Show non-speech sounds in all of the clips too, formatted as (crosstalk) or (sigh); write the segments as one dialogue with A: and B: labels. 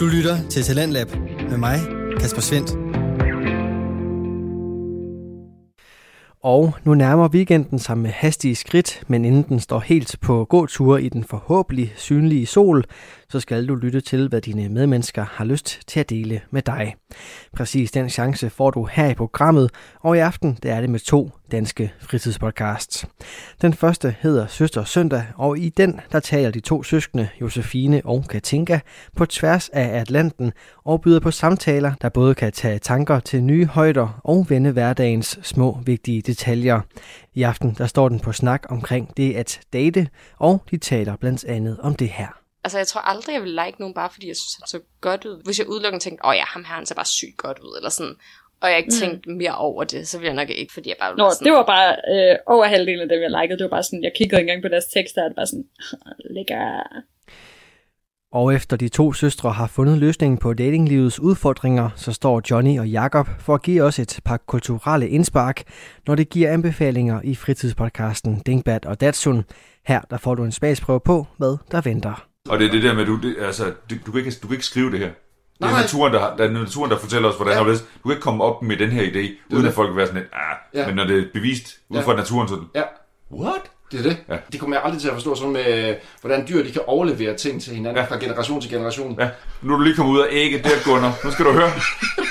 A: Du lytter til Talentlab med mig, Kasper Svendt.
B: Og nu nærmer weekenden sig med hastige skridt, men inden den står helt på gåtur i den forhåbentlig synlige sol, så skal du lytte til, hvad dine medmennesker har lyst til at dele med dig. Præcis den chance får du her i programmet, og i aften der er det med to danske fritidspodcast. Den første hedder Søster Søndag, og i den der taler de to søskende, Josefine og Katinka, på tværs af Atlanten og byder på samtaler, der både kan tage tanker til nye højder og vende hverdagens små vigtige detaljer. I aften der står den på snak omkring det at date, og de taler blandt andet om det her.
C: Altså, jeg tror aldrig, jeg vil like nogen, bare fordi jeg synes, han så godt ud. Hvis jeg udelukkende tænkte, åh oh ja, ham her, han ser bare sygt godt ud, eller sådan. Og jeg ikke mm. tænkte mere over det, så ville jeg nok ikke, fordi jeg bare
D: Nå,
C: sådan,
D: det var bare øh, over halvdelen af dem, jeg likede. Det var bare sådan, jeg kiggede engang på deres tekst, og det var sådan, (laughs) lækker.
B: Og efter de to søstre har fundet løsningen på datinglivets udfordringer, så står Johnny og Jakob for at give os et par kulturelle indspark, når det giver anbefalinger i fritidspodcasten Dinkbat og Datsun. Her der får du en spagsprøve på, hvad der venter.
E: Og det er det der med, at du, det, altså, det, du, kan ikke, du kan ikke skrive det her. Det er, naturen, der, det er naturen, der fortæller os, hvordan ja. det Du kan ikke komme op med den her idé, uden at folk vil være sådan lidt, ah, ja. men når det er bevist ud ja. fra naturen, så
F: ja.
E: what?
F: Det er det. Ja. Det kommer jeg aldrig til at forstå, sådan med, hvordan dyr de kan overlevere ting til hinanden ja. fra generation til generation.
E: Ja. Nu er du lige kommet ud af ægget der, Gunnar. Nu skal du høre. (laughs)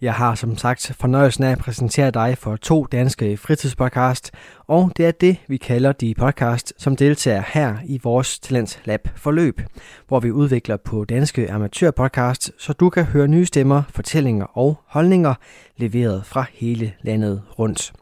B: Jeg har som sagt fornøjelsen af at præsentere dig for to danske fritidspodcast, og det er det, vi kalder de podcast, som deltager her i vores Talent Lab forløb, hvor vi udvikler på danske amatørpodcast, så du kan høre nye stemmer, fortællinger og holdninger leveret fra hele landet rundt.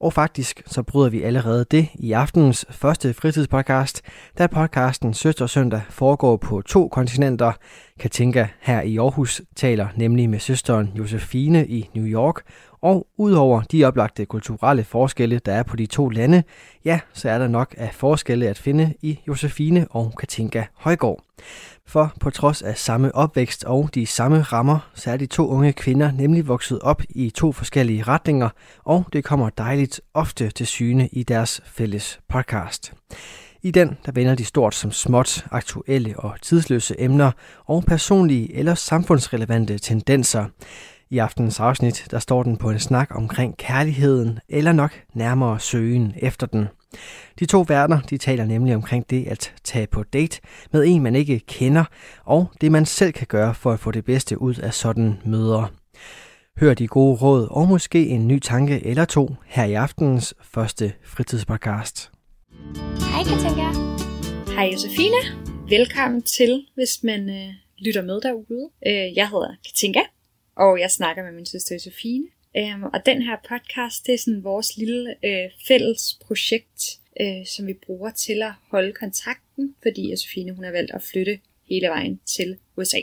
B: Og faktisk så bryder vi allerede det i aftenens første fritidspodcast, da podcasten Søster Søndag foregår på to kontinenter. Katinka her i Aarhus taler nemlig med søsteren Josefine i New York, og udover de oplagte kulturelle forskelle, der er på de to lande, ja, så er der nok af forskelle at finde i Josefine og Katinka Højgaard. For på trods af samme opvækst og de samme rammer, så er de to unge kvinder nemlig vokset op i to forskellige retninger, og det kommer dejligt ofte til syne i deres fælles podcast. I den der vender de stort som småt aktuelle og tidsløse emner og personlige eller samfundsrelevante tendenser. I aftenens afsnit der står den på en snak omkring kærligheden, eller nok nærmere søgen efter den. De to værter de taler nemlig omkring det at tage på date med en, man ikke kender, og det man selv kan gøre for at få det bedste ud af sådan møder. Hør de gode råd og måske en ny tanke eller to her i aftenens første fritidspodcast.
D: Hej Katinka. Hej Josefine. Velkommen til, hvis man øh, lytter med derude. Øh, jeg hedder Katinka, og jeg snakker med min søster Josefine. Um, og den her podcast, det er sådan vores lille øh, fælles projekt, øh, som vi bruger til at holde kontakten, fordi Josefine hun har valgt at flytte hele vejen til USA.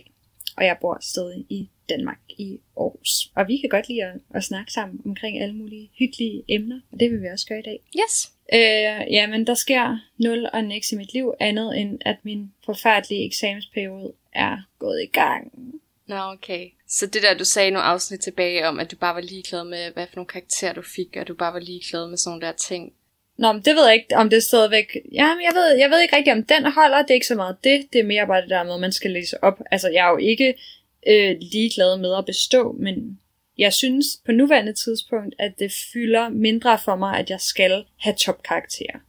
D: Og jeg bor stadig i Danmark, i Aarhus. Og vi kan godt lide at, at snakke sammen omkring alle mulige hyggelige emner, og det vil vi også gøre i dag.
C: Yes.
D: Øh, jamen, der sker nul og niks i mit liv, andet end at min forfærdelige eksamensperiode er gået i gang.
C: Nå, okay. Så det der, du sagde nogle afsnit tilbage om, at du bare var ligeglad med, hvad for nogle karakterer du fik, og du bare var ligeglad med sådan nogle der ting.
D: Nå, men det ved jeg ikke, om det er stadigvæk... Ja, men jeg ved, jeg ved ikke rigtig, om den holder. Det er ikke så meget det. Det er mere bare det der med, man skal læse op. Altså, jeg er jo ikke øh, ligeglad med at bestå, men jeg synes på nuværende tidspunkt, at det fylder mindre for mig, at jeg skal have topkarakterer.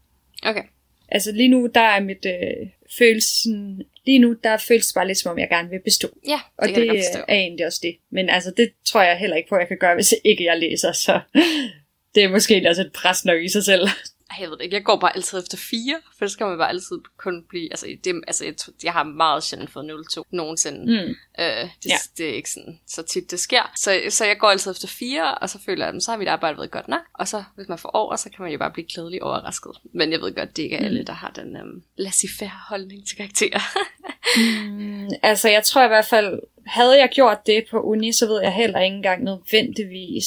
C: Okay.
D: Altså lige nu, der er mit øh, følelsen... Lige nu, der føles det bare lidt som om, jeg gerne vil bestå.
C: Ja, det
D: Og det
C: jeg
D: er egentlig også det. Men altså, det tror jeg heller ikke på, at jeg kan gøre, hvis ikke jeg læser. Så (laughs) det er måske også et pres nok i sig selv.
C: Ej, jeg ved det ikke. Jeg går bare altid efter fire, for så skal man bare altid kun blive... Altså, det, altså jeg, jeg har meget sjældent fået 0-2 nogensinde.
D: Mm.
C: Øh, det,
D: Ja.
C: det er ikke sådan, så tit det sker. Så, så jeg går altid efter fire, og så føler jeg, at så har mit arbejde været godt nok. Og så, hvis man får over, så kan man jo bare blive glædelig overrasket. Men jeg ved godt, det ikke er alle, der har den um, laissez-faire holdning til karakterer.
D: Mm, altså, jeg tror i hvert fald, havde jeg gjort det på uni, så ved jeg heller ikke engang nødvendigvis,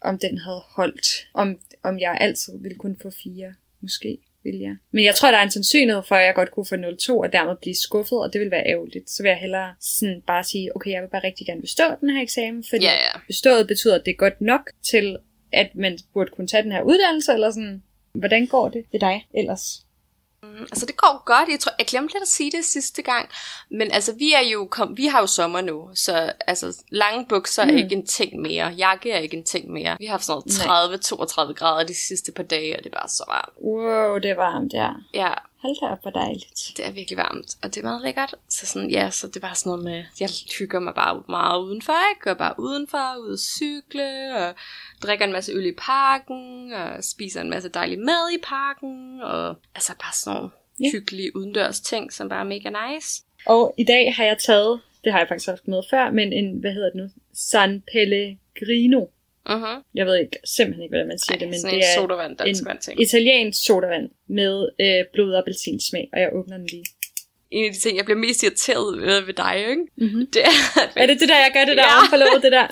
D: om den havde holdt. Om, om jeg altid ville kunne få fire. Måske vil jeg. Men jeg tror, der er en sandsynlighed for, at jeg godt kunne få 0,2 og dermed blive skuffet, og det vil være ærgerligt. Så vil jeg hellere sådan bare sige, okay, jeg vil bare rigtig gerne bestå den her eksamen, fordi
C: Ja, ja.
D: bestået betyder, at det er godt nok til, at man burde kunne tage den her uddannelse, eller sådan. Hvordan går det ved dig ellers?
C: Altså, det går godt. Jeg tror, jeg glemte lidt at sige det sidste gang. Men altså, vi er jo kom, vi har jo sommer nu, så altså, lange bukser mm. er ikke en ting mere. Jakke er ikke en ting mere. Vi har haft sådan 30-32 grader de sidste par dage, og det er bare så varmt.
D: Wow, det er varmt, ja.
C: Ja,
D: Hold da op, hvor dejligt.
C: det er virkelig varmt, og det er meget lækkert. Så sådan, ja, så det er bare sådan noget med, jeg hygger mig bare meget udenfor, ikke? Går bare udenfor, ud og cykle, og drikker en masse øl i parken, og spiser en masse dejlig mad i parken, og altså bare sådan nogle
D: Ja.
C: hyggelige udendørs ting, som bare er mega nice.
D: Og i dag har jeg taget, det har jeg faktisk haft med før, men en, hvad hedder det nu? San Pellegrino.
C: Uh-huh.
D: Jeg ved ikke, simpelthen ikke, hvordan man siger det, men det er
C: sodavand, dansk
D: en
C: vand ting.
D: italiensk sodavand med øh, blod og appelsinsmag, og jeg åbner den lige.
C: En af de ting, jeg bliver mest irriteret ved, ved dig, ikke?
D: Mm-hmm.
C: Det er, at
D: Er det det der, jeg gør det der
C: Ja.
D: omforlovet, det der?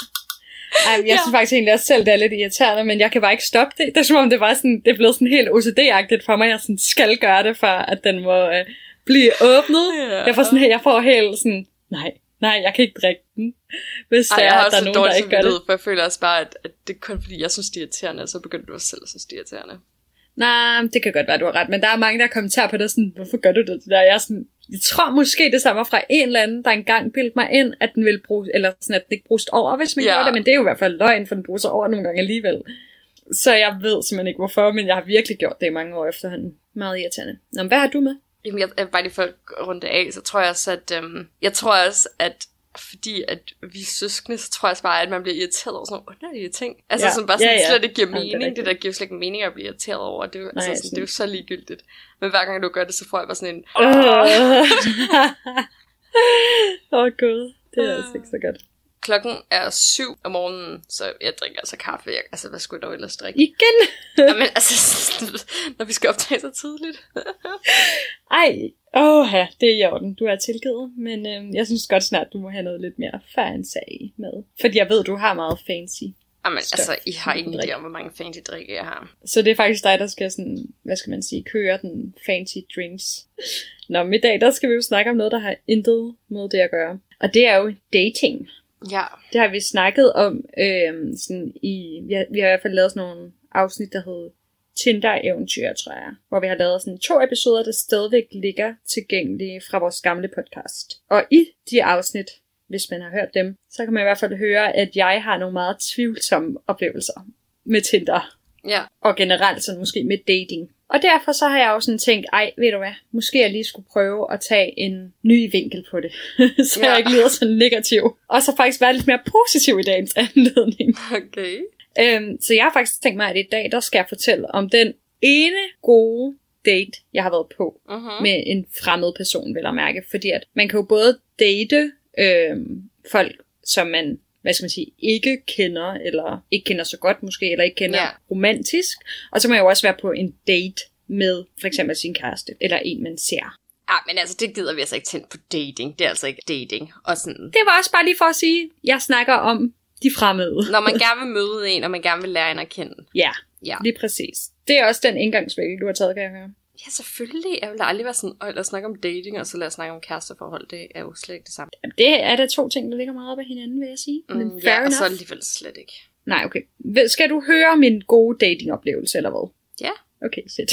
D: Ej, jeg
C: Ja.
D: synes faktisk egentlig også selv, det er lidt irriterende, men jeg kan bare ikke stoppe det. Det er som om, det, var sådan, det er blevet sådan helt OCD-agtigt for mig. Jeg sådan skal gøre det, for at den må øh, blive åbnet.
C: Ja.
D: Jeg får, sådan, jeg får helt sådan, nej, nej, jeg kan ikke drikke den. Hvis
C: Ej, jeg
D: er,
C: har
D: at
C: også
D: der er nogen, der ikke gør det.
C: for jeg føler også bare, at, at det er kun fordi, jeg synes, det er irriterende, og så begynder du også selv at synes, det er irriterende.
D: Nej, det kan godt være, du har ret, men der er mange, der kommenterer på det sådan, hvorfor gør du det der? Jeg, er sådan, jeg tror måske, det stammer fra en eller anden, der engang bildte mig ind, at den ville bruge, eller sådan, at den ikke bruges over, hvis man
C: Ja.
D: gør det, men det er jo i hvert fald løgn, for den bruger sig over nogle gange alligevel. Så jeg ved simpelthen ikke hvorfor, men jeg har virkelig gjort det i mange år efterhånden. Meget irriterende. Nå, men hvad har du med?
C: Jamen, jeg, jeg bare lige for at runde af, så tror jeg også, at, øhm, jeg tror også, at fordi at vi er søskende, så tror jeg også bare, at man bliver irriteret over sådan nogle underlige ting. Altså, ja.
D: Ja.
C: som bare sådan,
D: Ja, ja.
C: slet ikke giver
D: det er
C: mening. det,
D: rigtigt.
C: der giver slet ikke mening at blive irriteret over. Det er, jo, altså,
D: Nej,
C: sådan, det er jo så ligegyldigt. Men hver gang du gør det, så får jeg bare sådan en...
D: Åh, oh, (laughs) gud. Det er altså ikke så godt.
C: Klokken er syv om morgenen, så jeg drikker altså kaffe. Jeg, altså, hvad skulle jeg dog ellers drikke?
D: Igen? (laughs)
C: Jamen, altså, (laughs) når vi skal optage så tidligt. (laughs)
D: Ej, åh ja, det er i orden. Du er tilgivet, men øh, jeg synes godt snart, du må have noget lidt mere fancy med. Fordi jeg ved, du har meget fancy.
C: Jamen,
D: Stop.
C: altså, I har ingen idé om, hvor mange fancy drikke jeg har.
D: Så det er faktisk dig, der skal sådan, hvad skal man sige, køre den fancy drinks. Nå, men i dag, der skal vi jo snakke om noget, der har intet med det at gøre. Og det er jo dating.
C: Ja,
D: Det har vi snakket om øh, sådan i, vi har, vi har i hvert fald lavet sådan nogle afsnit, der hedder Tinder-eventyr, tror jeg. Hvor vi har lavet sådan to episoder, der stadigvæk ligger tilgængelige fra vores gamle podcast. Og i de afsnit, hvis man har hørt dem, så kan man i hvert fald høre, at jeg har nogle meget tvivlsomme oplevelser med Tinder.
C: ja.
D: Og generelt sådan måske med dating. Og derfor så har jeg også sådan tænkt, ej, ved du hvad, måske jeg lige skulle prøve at tage en ny vinkel på det, (laughs) så
C: Ja.
D: jeg ikke lyder så negativ. Og så faktisk være lidt mere positiv i dagens (laughs) anledning.
C: Okay.
D: Øhm, så jeg har faktisk tænkt mig, at i dag, der skal jeg fortælle om den ene gode date, jeg har været på
C: Uh-huh.
D: med en fremmed person, vil jeg mærke. Fordi at man kan jo både date øhm, folk, som man hvad skal man sige, ikke kender, eller ikke kender så godt måske, eller ikke kender
C: Ja.
D: romantisk. Og så må jeg jo også være på en date med for eksempel sin kæreste, eller en, man ser.
C: Ja, men altså, det gider vi altså ikke tænde på dating. Det er altså ikke dating. Og sådan,
D: Det var også bare lige for at sige, jeg snakker om de fremmede.
C: når man (laughs) gerne vil møde en, og man gerne vil lære en at kende.
D: Ja,
C: Ja.
D: lige præcis. Det er også den indgangsvinkel, du har taget, kan jeg høre.
C: Ja, selvfølgelig. Jeg vil aldrig være sådan, "Øj, lad os snakke om dating, og så lad os snakke om kæresteforhold. Det er jo slet ikke det samme.
D: Jamen, det er da to ting, der ligger meget op ad hinanden, vil jeg sige. Men
C: Mm, ja, og så
D: enough.
C: alligevel slet ikke.
D: Nej, okay. Skal du høre min gode datingoplevelse, eller hvad?
C: Ja.
D: Okay, fedt.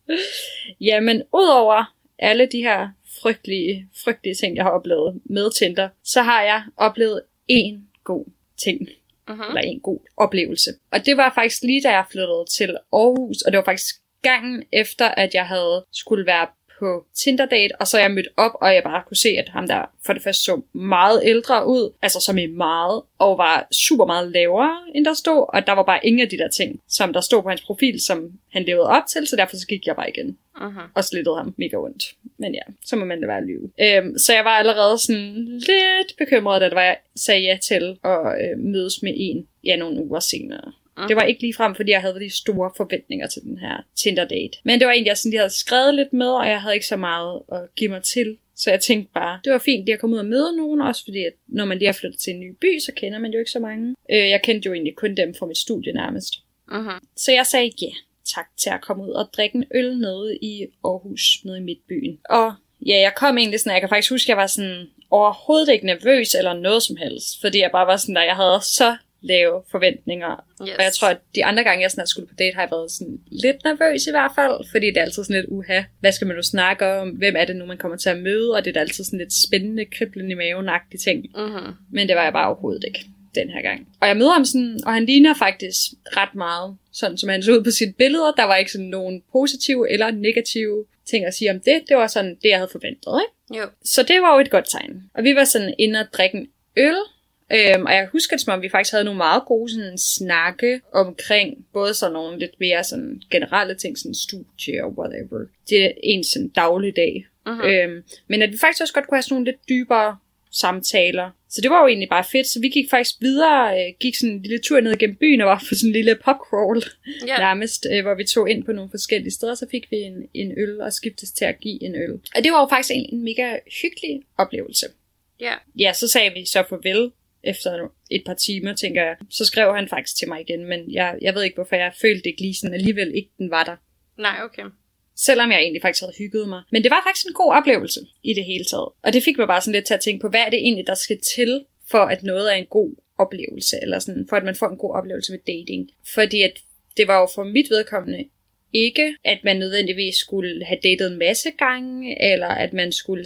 D: (laughs) Jamen, udover alle de her frygtelige, frygtelige ting, jeg har oplevet med Tinder, så har jeg oplevet en god ting.
C: Uh-huh.
D: Eller en god oplevelse. Og det var faktisk lige da jeg flyttede til Aarhus, og det var faktisk gangen efter, at jeg havde skulle være på Tinder-date, og så jeg mødt op, og jeg bare kunne se, at ham der for det første så meget ældre ud, altså som i meget, og var super meget lavere, end der stod, og der var bare ingen af de der ting, som der stod på hans profil, som han levede op til, så derfor så gik jeg bare igen
C: Uh-huh.
D: og slittede ham mega ondt. Men ja, så må man da være at lyve. Øhm, så jeg var allerede sådan lidt bekymret, da det var, jeg sagde ja til at øh, mødes med en ja, nogle uger senere. Det var ikke lige frem, fordi jeg havde de store forventninger til den her Tinder-date. Men det var en, jeg sådan lige havde skrevet lidt med, og jeg havde ikke så meget at give mig til. Så jeg tænkte bare, det var fint lige at komme ud og møde nogen, også fordi at når man lige har flyttet til en ny by, så kender man jo ikke så mange. Øh, jeg kendte jo egentlig kun dem fra mit studie nærmest.
C: Uh-huh.
D: Så jeg sagde ja tak til at komme ud og drikke en øl nede i Aarhus, nede i Midtbyen. Og ja, jeg kom egentlig sådan, jeg kan faktisk huske, at jeg var sådan overhovedet ikke nervøs eller noget som helst, fordi jeg bare var sådan, at jeg havde så lave forventninger.
C: Yes.
D: Og jeg tror, at de andre gange, jeg snart skulle på date, har jeg været sådan lidt nervøs i hvert fald, fordi det er altid sådan lidt, uha, hvad skal man nu snakke om, hvem er det nu, man kommer til at møde, og det er altid sådan lidt spændende, kriblen i maven ting.
C: Mm-hmm.
D: Men det var jeg bare overhovedet ikke den her gang. Og jeg møder ham sådan, og han ligner faktisk ret meget, sådan som han så ud på sine billeder. Der var ikke sådan nogen positive eller negative ting at sige om det. Det var sådan det, jeg havde forventet, ikke?
C: Jo.
D: Så det var jo et godt tegn. Og vi var sådan inde og drikke en øl, Øhm, og jeg husker det som om, vi faktisk havde nogle meget gode sådan, snakke omkring både sådan nogle lidt mere sådan, generelle ting, sådan studie og whatever. Det er en sådan dagligdag.
C: Mm-hmm.
D: Øhm, men at vi faktisk også godt kunne have sådan nogle lidt dybere samtaler. Så det var jo egentlig bare fedt, så vi gik faktisk videre, øh, gik sådan en lille tur ned gennem byen og var på sådan en lille popcrawl
C: Ja.
D: nærmest, øh, hvor vi tog ind på nogle forskellige steder, så fik vi en, en øl og skiftes til at give en øl. Og det var jo faktisk en, en mega hyggelig oplevelse.
C: Ja.
D: Ja, så sagde vi så farvel efter et par timer, tænker jeg. Så skrev han faktisk til mig igen, men jeg, jeg ved ikke, hvorfor jeg følte ikke lige sådan alligevel ikke, den var der.
C: Nej, okay.
D: Selvom jeg egentlig faktisk havde hygget mig. Men det var faktisk en god oplevelse i det hele taget. Og det fik mig bare sådan lidt til at tænke på, hvad er det egentlig, der skal til, for at noget er en god oplevelse, eller sådan, for at man får en god oplevelse med dating. Fordi at det var jo for mit vedkommende ikke, at man nødvendigvis skulle have datet en masse gange, eller at man skulle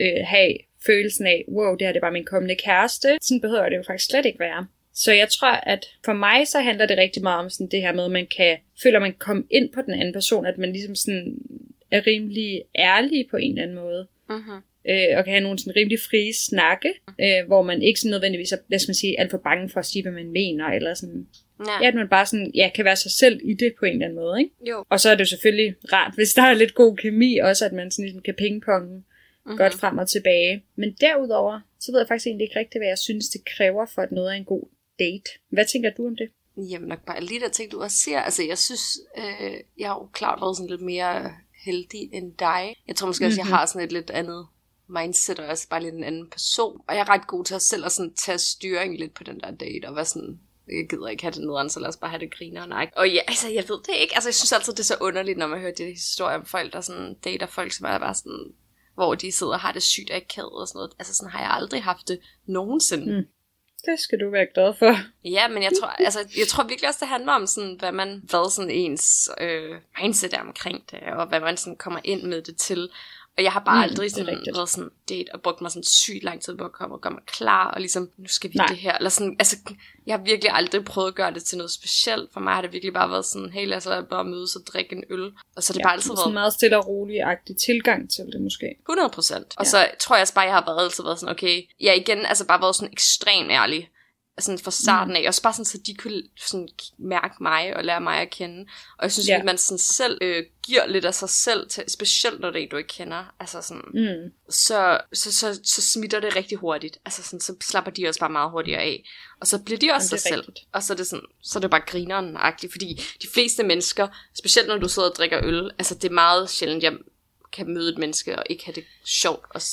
D: øh, have følelsen af, wow, det her det bare min kommende kæreste. Sådan behøver det jo faktisk slet ikke være. Så jeg tror, at for mig så handler det rigtig meget om sådan det her med, at man kan føle, at man kan komme ind på den anden person, at man ligesom sådan er rimelig ærlig på en eller anden måde.
C: Mm-hmm.
D: Øh, og kan have nogle sådan rimelig frie snakke, øh, hvor man ikke sådan nødvendigvis er, lad os man sige, alt for bange for at sige, hvad man mener, eller sådan,
C: Ja.
D: ja, at man bare sådan, ja, kan være sig selv i det på en eller anden måde, ikke?
C: Jo.
D: Og så er det jo selvfølgelig rart, hvis der er lidt god kemi, også at man sådan ligesom kan pingponge
C: Mm-hmm.
D: godt frem og tilbage. Men derudover, så ved jeg faktisk egentlig ikke rigtigt, hvad jeg synes, det kræver for, at noget er en god date. Hvad tænker du om det?
C: Jamen nok bare lige der ting, du også siger. Altså, jeg synes, øh, jeg har jo klart været sådan lidt mere heldig end dig. Jeg tror måske også,
D: Mhm.
C: jeg har sådan et lidt andet mindset, og også bare lidt en anden person. Og jeg er ret god til at selv at sådan tage styring lidt på den der date, og være sådan, jeg gider ikke have det nederen, så lad os bare have det griner. Nej. Og ja, altså, jeg ved det ikke. Altså, jeg synes altid, det er så underligt, når man hører de historier om folk, der sådan dater folk, som er bare sådan, hvor de sidder og har det sygt akavet og sådan noget. Altså, sådan har jeg aldrig haft det nogensinde.
D: Mm. Det skal du være glad for.
C: Ja, men jeg tror, altså, jeg tror virkelig også, det handler om, sådan, hvad man, hvad sådan ens øh, mindset er omkring det, og hvad man sådan kommer ind med det til. Og jeg har bare
D: Mm,
C: aldrig
D: det
C: sådan,
D: rigtigt.
C: været sådan date og brugt mig sådan sygt lang tid på at komme og gøre mig klar, og ligesom, nu skal vi
D: Nej.
C: det her. Eller sådan, altså, jeg har virkelig aldrig prøvet at gøre det til noget specielt. For mig har det virkelig bare været sådan, hey, lad os bare mødes og drikke en øl. Og så har det bare altid
D: sådan
C: været
D: en meget stille og rolig-agtig tilgang til det måske.
C: 100 procent. Og
D: Ja.
C: så tror jeg også bare, jeg har været, altid været sådan, okay, jeg igen altså bare været sådan ekstremt ærlig. Sådan fra starten af. Også bare sådan, så de kunne sådan mærke mig og lære mig at kende. Og jeg synes,
D: ja.
C: at man sådan selv øh, giver lidt af sig selv, til, specielt når det er du ikke kender. Altså sådan,
D: Mm.
C: så, så, så, så smitter det rigtig hurtigt. Altså sådan, så slapper de også bare meget hurtigere af. Og så bliver de også sig selv.
D: rigtigt.
C: Og så er det sådan, så er det bare grineren -agtigt, fordi de fleste mennesker, specielt når du sidder og drikker øl, altså det er meget sjældent, jeg kan møde et menneske og ikke have det sjovt at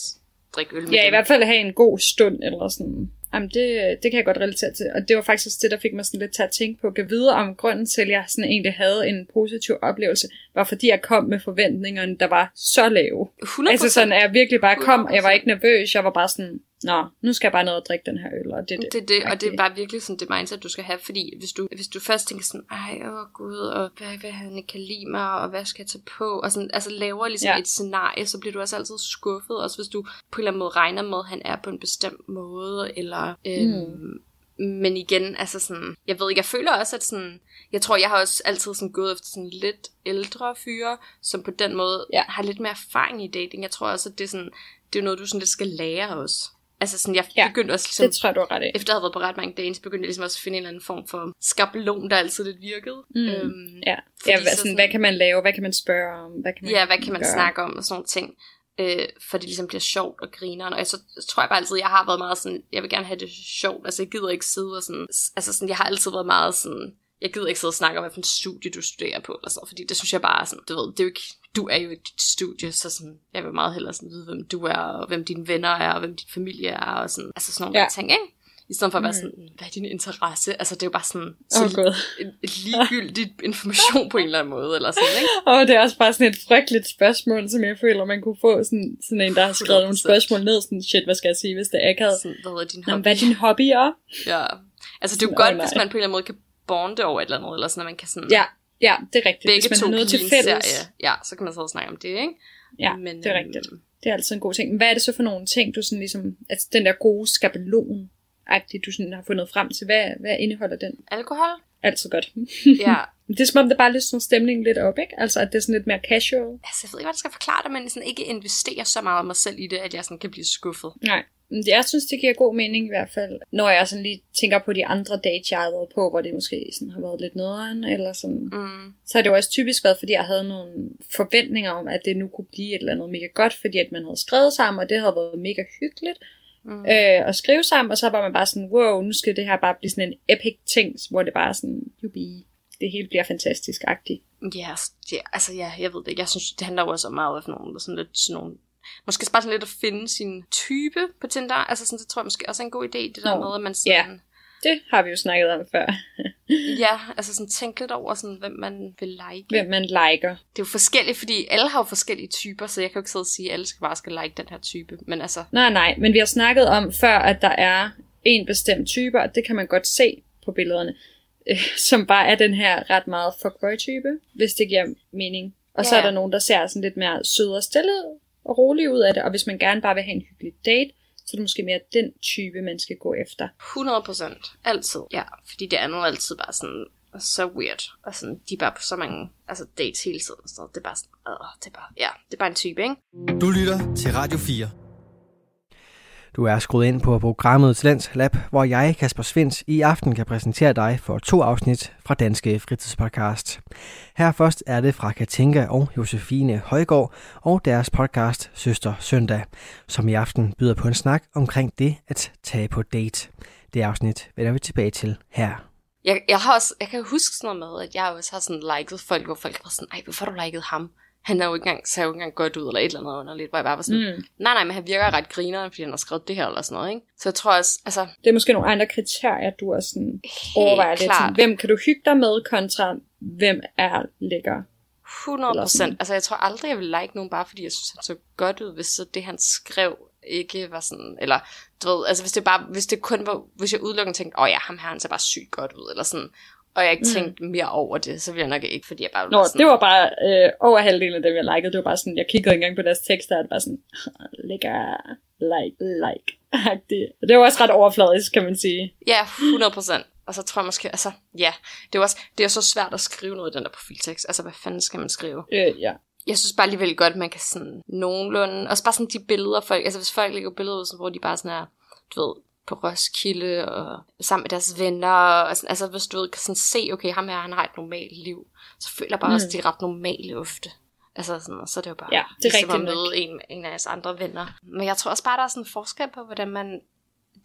C: drikke øl med
D: Ja, i
C: dem.
D: hvert fald have en god stund, eller sådan. Jamen, det, det kan jeg godt relatere til. Og det var faktisk også det, der fik mig sådan lidt til at tænke på. Kan vide om grunden til, at jeg sådan egentlig havde en positiv oplevelse, var fordi jeg kom med forventningerne, der var så lave.
C: 100%.
D: Altså sådan, at jeg virkelig bare kom, og jeg var
C: 100%.
D: ikke nervøs. Jeg var bare sådan, nå, nu skal jeg bare ned og drikke den her øl, og det er det.
C: Det det, og det er bare virkelig sådan det mindset, du skal have, fordi hvis du, hvis du først tænker sådan, ej, åh gud, og hvad, hvad han ikke kan lide mig, og hvad skal jeg tage på, og sådan, altså laver ligesom
D: Ja.
C: et scenarie, så bliver du også altid skuffet, også hvis du på en eller anden måde regner med, at han er på en bestemt måde, eller, øhm, mm. men igen, altså sådan, jeg ved ikke, jeg føler også, at sådan, jeg tror, jeg har også altid sådan gået efter sådan lidt ældre fyre, som på den måde
D: ja.
C: har lidt mere erfaring i dating. Jeg tror også, at det er sådan, det er noget, du sådan lidt skal lære også. Altså sådan, jeg
D: Ja,
C: begyndte også ligesom,
D: Det tror jeg, du har ret i.
C: efter at have været på ret mange dates, begyndte jeg ligesom også at finde en eller anden form for skabelon, der altid lidt virkede.
D: Mm.
C: Øhm,
D: Ja, ja
C: så
D: hvad, sådan,
C: sådan-
D: hvad kan man lave? Hvad kan man spørge om? Hvad kan man
C: ja, hvad kan man
D: gøre?
C: snakke om og sådan nogle ting. Øh, for det ligesom bliver sjovt og grineren. Og jeg så, så tror jeg bare altid, jeg har været meget sådan, jeg vil gerne have det sjovt. Altså jeg gider ikke sidde og sådan, altså sådan, jeg har altid været meget sådan, jeg gider ikke sidde og snakke om, hvilken studie du studerer på, eller noget, fordi det synes jeg bare er sådan, du ved, det er jo ikke, du er jo ikke dit studie, så sådan, jeg vil meget hellere sådan vide, hvem du er, og hvem dine venner er, og hvem din familie er, og sådan, altså sådan nogle
D: Ja.
C: ting, ikke? I stedet for at være
D: Mm.
C: sådan, hvad er din interesse? Altså, det er jo bare sådan, så en ligegyldig information på en eller anden måde, eller sådan, ikke? (laughs)
D: Og det er også bare sådan et frygteligt spørgsmål, som jeg føler, man kunne få sådan, sådan en, der har skrevet nogle
C: 100%.
D: spørgsmål ned, sådan, shit, hvad skal jeg sige, hvis det er akavet?
C: Sådan, hvad er din
D: Nå,
C: hobby?
D: hvad er din hobby er?
C: Ja. Altså, det er jo
D: Åh,
C: godt,
D: nej.
C: hvis man på en eller anden måde kan bonde over et eller andet, eller sådan, at man kan sådan...
D: Ja, ja, det er rigtigt.
C: Begge
D: Hvis man
C: to
D: har noget til fælles.
C: serie. Ja, så kan man og snakke om det, ikke?
D: Ja,
C: Men,
D: det er
C: øhm,
D: rigtigt. Det er altid en god ting. Men Hvad er det så for nogle ting, du sådan ligesom, altså den der gode skabelon du sådan har fundet frem til? Hvad, hvad indeholder den?
C: Alkohol?
D: Altid godt.
C: Ja. (laughs)
D: det er som om, det bare løsner stemningen lidt op, ikke? Altså, at det er sådan lidt mere casual.
C: Altså, jeg ved ikke, hvordan jeg skal forklare det, men sådan ikke investere så meget af mig selv i det, at jeg sådan kan blive skuffet.
D: Nej, jeg synes, det giver god mening i hvert fald, når jeg sådan lige tænker på de andre dates, jeg har været på, hvor det måske sådan har været lidt nederen, eller sådan.
C: Mm.
D: Så har det jo også typisk været, fordi jeg havde nogle forventninger om, at det nu kunne blive et eller andet mega godt, fordi at man havde skrevet sammen, og det havde været mega hyggeligt
C: Mm.
D: øh, at skrive sammen, og så var man bare sådan, wow, nu skal det her bare blive sådan en epic ting, hvor det bare er sådan, jubi, det hele bliver fantastisk-agtigt.
C: Ja, s- ja, altså ja, jeg ved det ikke. Jeg synes, det handler jo også meget om nogle, sådan lidt sådan nogle Måske bare sådan lidt at finde sin type på Tinder. Altså sådan, det tror jeg måske også er en god idé, det der
D: Nå,
C: med, at man sådan...
D: Det har vi jo snakket om før. (laughs)
C: Ja, altså sådan tænke lidt over, sådan, hvem man vil like.
D: Hvem man liker.
C: Det er jo forskelligt, fordi alle har jo forskellige typer, så jeg kan jo ikke sidde og sige, at alle skal bare skal like den her type. Men altså,
D: Nej, nej, men vi har snakket om før, at der er en bestemt type, og det kan man godt se på billederne, øh, (laughs) som bare er den her ret meget fuckboy-type, hvis det giver mening. Og så
C: Ja,
D: er der nogen, der ser sådan lidt mere sød og stille og rolig ud af det, og hvis man gerne bare vil have en hyggelig date, så er det måske mere den type, man skal gå efter.
C: 100 procent. Altid. Ja, fordi det andet er altid bare sådan så weird. Og sådan, de er bare på så mange altså dates hele tiden. Så det er bare sådan, øh, det er bare, ja, det er bare en type, ikke?
A: Du lytter til Radio 4.
B: Du er skruet ind på programmet Talents Lab, hvor jeg, Kasper Svens, i aften kan præsentere dig for to afsnit fra Danske Fritidspodcast. Her først er det fra Katinka og Josefine Højgaard og deres podcast Søster Søndag, som i aften byder på en snak omkring det at tage på date. Det afsnit vender vi tilbage til her.
C: Jeg, jeg, har også, jeg kan huske sådan noget med, at jeg også har sådan liket folk, hvor folk var sådan, ej, hvorfor har du liket ham? Han er jo ikke engang, ser jo ikke engang godt ud, eller et eller andet underligt, hvor jeg bare var sådan, mm. nej, nej, men han virker ret griner, fordi han har skrevet det her, eller sådan noget, ikke? Så jeg tror også, altså,
D: Det er måske nogle andre kriterier, du også sådan overvejer lidt. Sådan, hvem kan du hygge dig med, kontra hvem er lækker?
C: 100
D: Eller sådan.
C: procent. Altså, jeg tror aldrig, jeg vil like nogen, bare fordi jeg synes, han så godt ud, hvis så det, han skrev, ikke var sådan, eller, du ved, altså, hvis det bare, hvis det kun var, hvis jeg udelukkende tænkte, åh oh, ja, ham her, han ser bare sygt godt ud, eller sådan, og jeg ikke
D: Mm.
C: tænkte mere over det, så ville jeg nok ikke, fordi jeg bare
D: Nå,
C: sådan,
D: det var bare øh, over halvdelen af dem, jeg likede. Det var bare sådan, jeg kiggede engang på deres tekster, og det var sådan, (laughs) lækker, like, like, agtigt. Det var også ret overfladisk, kan man sige.
C: Ja, 100 procent. Og så tror jeg måske, altså, ja, det er også, det er så svært at skrive noget i den der profiltekst. Altså, hvad fanden skal man skrive?
D: Øh, ja.
C: Jeg synes bare alligevel godt, at man kan sådan nogenlunde, også bare sådan de billeder, folk, altså hvis folk lægger billeder ud, sådan, hvor de bare sådan er, du ved, på Roskilde og sammen med deres venner, og sådan, altså hvis du kan sådan se, okay, ham her, han har et normalt liv, så føler jeg bare mm. også, at de er ret normale ofte. Altså sådan, og så er det jo bare,
D: Ja, det er
C: ligesom at møde en, en af jeres andre venner. Men jeg tror også bare, der er sådan en forskel på, hvordan man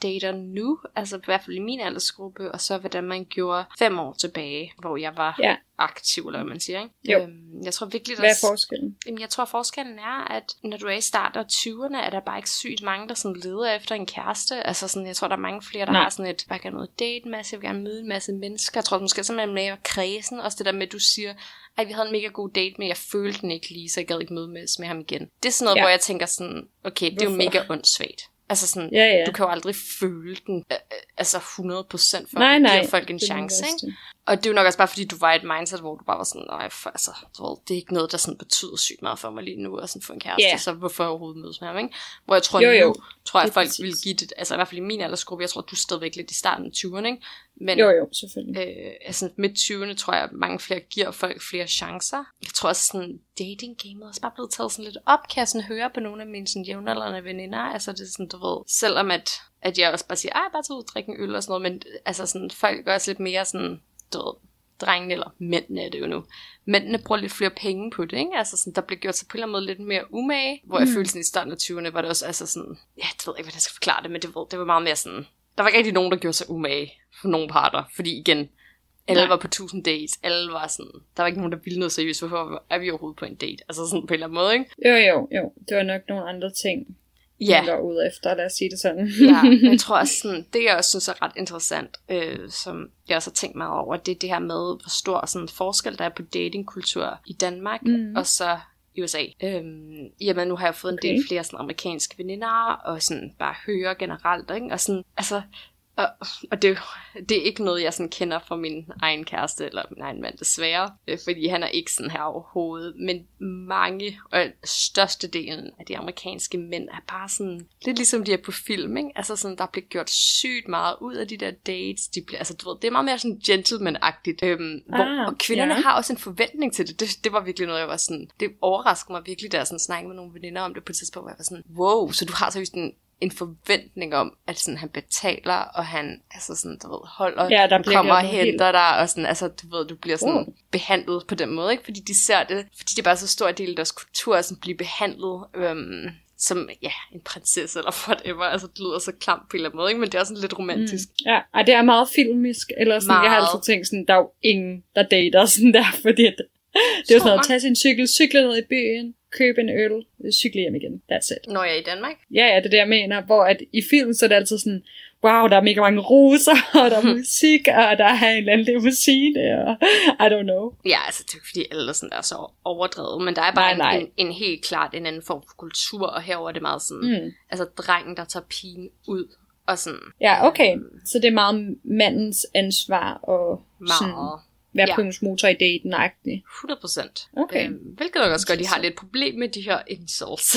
C: dater nu, altså i hvert fald i min aldersgruppe, og så hvordan man gjorde fem år tilbage, hvor jeg var
D: Ja.
C: aktiv, eller hvad man siger, ikke?
D: Jo.
C: Øhm, jeg tror virkelig,
D: Hvad
C: der
D: er forskellen?
C: Jamen, jeg tror, forskellen er, at når du er i starten af 20'erne, er der bare ikke sygt mange, der sådan leder efter en kæreste. Altså sådan, jeg tror, der er mange flere, der
D: Nej.
C: Har sådan et, bare gerne noget date en masse, jeg vil gerne møde en masse mennesker. Jeg tror måske simpelthen mere kredsen, også det der med, at du siger, ej, vi havde en mega god date, men jeg følte den ikke lige, så jeg gad ikke møde med, ham igen. Det er sådan noget,
D: Ja.
C: hvor jeg tænker sådan, okay, det er jo mega åndssvagt. Altså sådan,
D: Ja, ja.
C: du kan jo aldrig føle den, øh, øh, altså 100% for
D: Nej,
C: at
D: nej.
C: give folk en chance, ikke? Og det er jo nok også bare, fordi du var i et mindset, hvor du bare var sådan, nej, for, altså, det er ikke noget, der sådan betyder sygt meget for mig lige nu, at sådan få en kæreste, yeah. så hvorfor overhovedet mødes med ham, ikke? Hvor jeg tror,
D: Jo, jo.
C: nu, tror jeg, at folk
D: præcis.
C: vil give det, altså i hvert fald i min aldersgruppe, jeg tror, du er stadigvæk lidt i starten af 20'erne, ikke? Men
D: Jo, jo, selvfølgelig.
C: øh, altså midt 20'erne tror jeg, at mange flere giver folk flere chancer. Jeg tror også sådan, dating gamet er også bare blevet taget sådan lidt op, kan jeg sådan høre på nogle af mine sådan jævnaldrende veninder. Altså det er sådan, du ved, selvom at, at jeg også bare siger, ej, bare tage ud og drikke en øl og sådan noget, men altså sådan, folk gør også lidt mere sådan, du ved, drengene eller mændene er det jo nu. Mændene bruger lidt flere penge på det, ikke? Altså sådan, der bliver gjort sig på en eller anden måde lidt mere umage, hvor jeg mm. følte sådan i starten af 20'erne, var det også altså sådan, ja, det ved jeg ikke, hvordan jeg skal forklare det, men det, var- det var meget mere sådan, der var ikke rigtig nogen, der gjorde sig umage for nogle parter, fordi igen, alle
D: Nej.
C: var på 1000 dates, alle var sådan, der var ikke nogen, der ville noget seriøst, hvorfor er vi overhovedet på en date? Altså sådan på en eller anden måde, ikke?
D: Jo, jo, jo. Det var nok nogle andre ting,
C: Ja,
D: var ude efter, lad os sige det sådan.
C: ja, jeg (laughs) tror også sådan, det jeg også synes er ret interessant, øh, som jeg også har tænkt meget over, det er det her med, hvor stor sådan forskel der er på datingkultur i Danmark,
D: Mm.
C: og så i USA. Øhm, jamen, nu har jeg fået en del
D: Okay.
C: flere sådan, amerikanske veninder, og sådan bare hører generelt, ikke? Og sådan, altså, Og, og det, det er ikke noget, jeg sådan kender fra min egen kæreste eller min egen mand, desværre. Øh, fordi han er ikke sådan her overhovedet. Men mange, og størstedelen af de amerikanske mænd, er bare sådan, lidt ligesom de er på film, ikke? Altså sådan, der bliver gjort sygt meget ud af de der dates. De bliver, altså, du ved, det er meget mere sådan gentleman-agtigt. Øhm, ah, hvor, og kvinderne ja. har også en forventning til det. det. Det var virkelig noget, jeg var sådan, det overraskede mig virkelig, da jeg sådan snakkede med nogle veninder om det på et tidspunkt, hvor jeg var sådan, wow, så du har så en en forventning om, at sådan, han betaler, og han altså sådan, du ved, holder, ja, der kommer og henter helt... dig, og sådan, altså, du ved, du bliver sådan uh. behandlet på den måde, ikke? Fordi de ser det, fordi det er bare så stor del af deres kultur, at sådan, blive behandlet øhm, som, ja, en prinsesse eller whatever. Altså, det lyder så klamt på en eller anden måde, ikke? men det er sådan lidt romantisk.
D: Mm. Ja, og det er meget filmisk, eller sådan, meget. jeg har altid tænkt sådan, der er jo ingen, der dater sådan der, (laughs) fordi det, det er sådan noget, tage sin cykel, cykle ned i byen, købe en øl, cykle hjem igen. That's it.
C: Når jeg er i Danmark?
D: Ja, ja, det er det, jeg mener. Hvor at i film, så er det altid sådan, wow, der er mega mange roser, (laughs) og der er (laughs) musik, og der er en eller anden limousine, og I don't know.
C: Ja, altså det er fordi alle sådan er så overdrevet, men der er bare nej, nej. En, en, helt klart en anden form for kultur, og herover er det meget sådan, mm. altså drengen, der tager pigen ud, og sådan.
D: Ja, okay. Um, så det er meget mandens ansvar, og
C: meget. Sådan,
D: være ja. motor i daten -agtig.
C: 100 procent. Okay. Øhm, hvilket også godt, de har lidt problem med de her incels.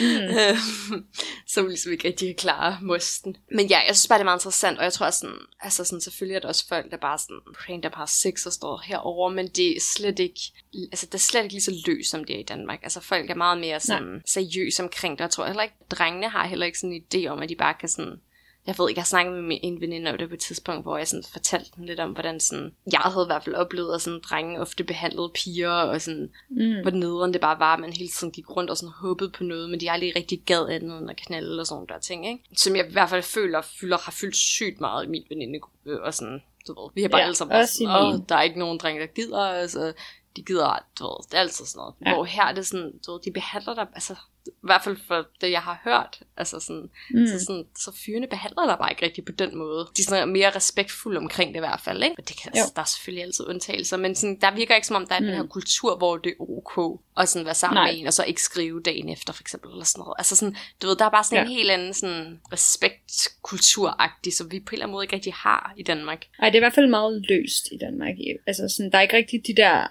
C: mm. (laughs) som ligesom ikke rigtig kan klare mosten. Men ja, jeg synes bare, det er meget interessant, og jeg tror sådan, altså sådan, selvfølgelig er der også folk, der bare sådan, rent der bare sex og står herover, men det er slet ikke, altså det er slet ikke lige så løs, som det er i Danmark. Altså folk er meget mere sådan Nej. seriøse omkring det, jeg tror heller ikke, drengene har heller ikke sådan en idé om, at de bare kan sådan jeg ved ikke, jeg snakkede med en veninde om det på et tidspunkt, hvor jeg sådan fortalte dem lidt om, hvordan sådan, jeg havde i hvert fald oplevet, at sådan drenge ofte behandlede piger, og sådan, mm. hvor nederen det bare var, at man hele tiden gik rundt og sådan håbede på noget, men de aldrig rigtig gad andet end at knalde og sådan der ting, ikke? Som jeg i hvert fald føler, fylder, har fyldt sygt meget i min venindegruppe, og sådan, du ved, vi har bare ja, alle sammen sådan, der er ikke nogen drenge, der gider, altså, de gider, du ved, det er altid sådan noget. Ja. Hvor her er det sådan, du ved, de behandler dig, altså, i hvert fald for det, jeg har hørt, altså sådan, mm. så, sådan, så fyrene behandler dig bare ikke rigtig på den måde. De er sådan mere respektfulde omkring det i hvert fald, ikke? Men det kan, altså, der er selvfølgelig altid undtagelser, men sådan, der virker ikke som om, der er mm. den her kultur, hvor det er ok at sådan være sammen Nej. med en, og så ikke skrive dagen efter, for eksempel, eller sådan noget. Altså sådan, du ved, der er bare sådan ja. en helt anden sådan respektkulturagtig, som vi på en eller anden måde ikke rigtig har i Danmark.
D: Nej, det er i hvert fald meget løst i Danmark. Altså sådan, der er ikke rigtig de der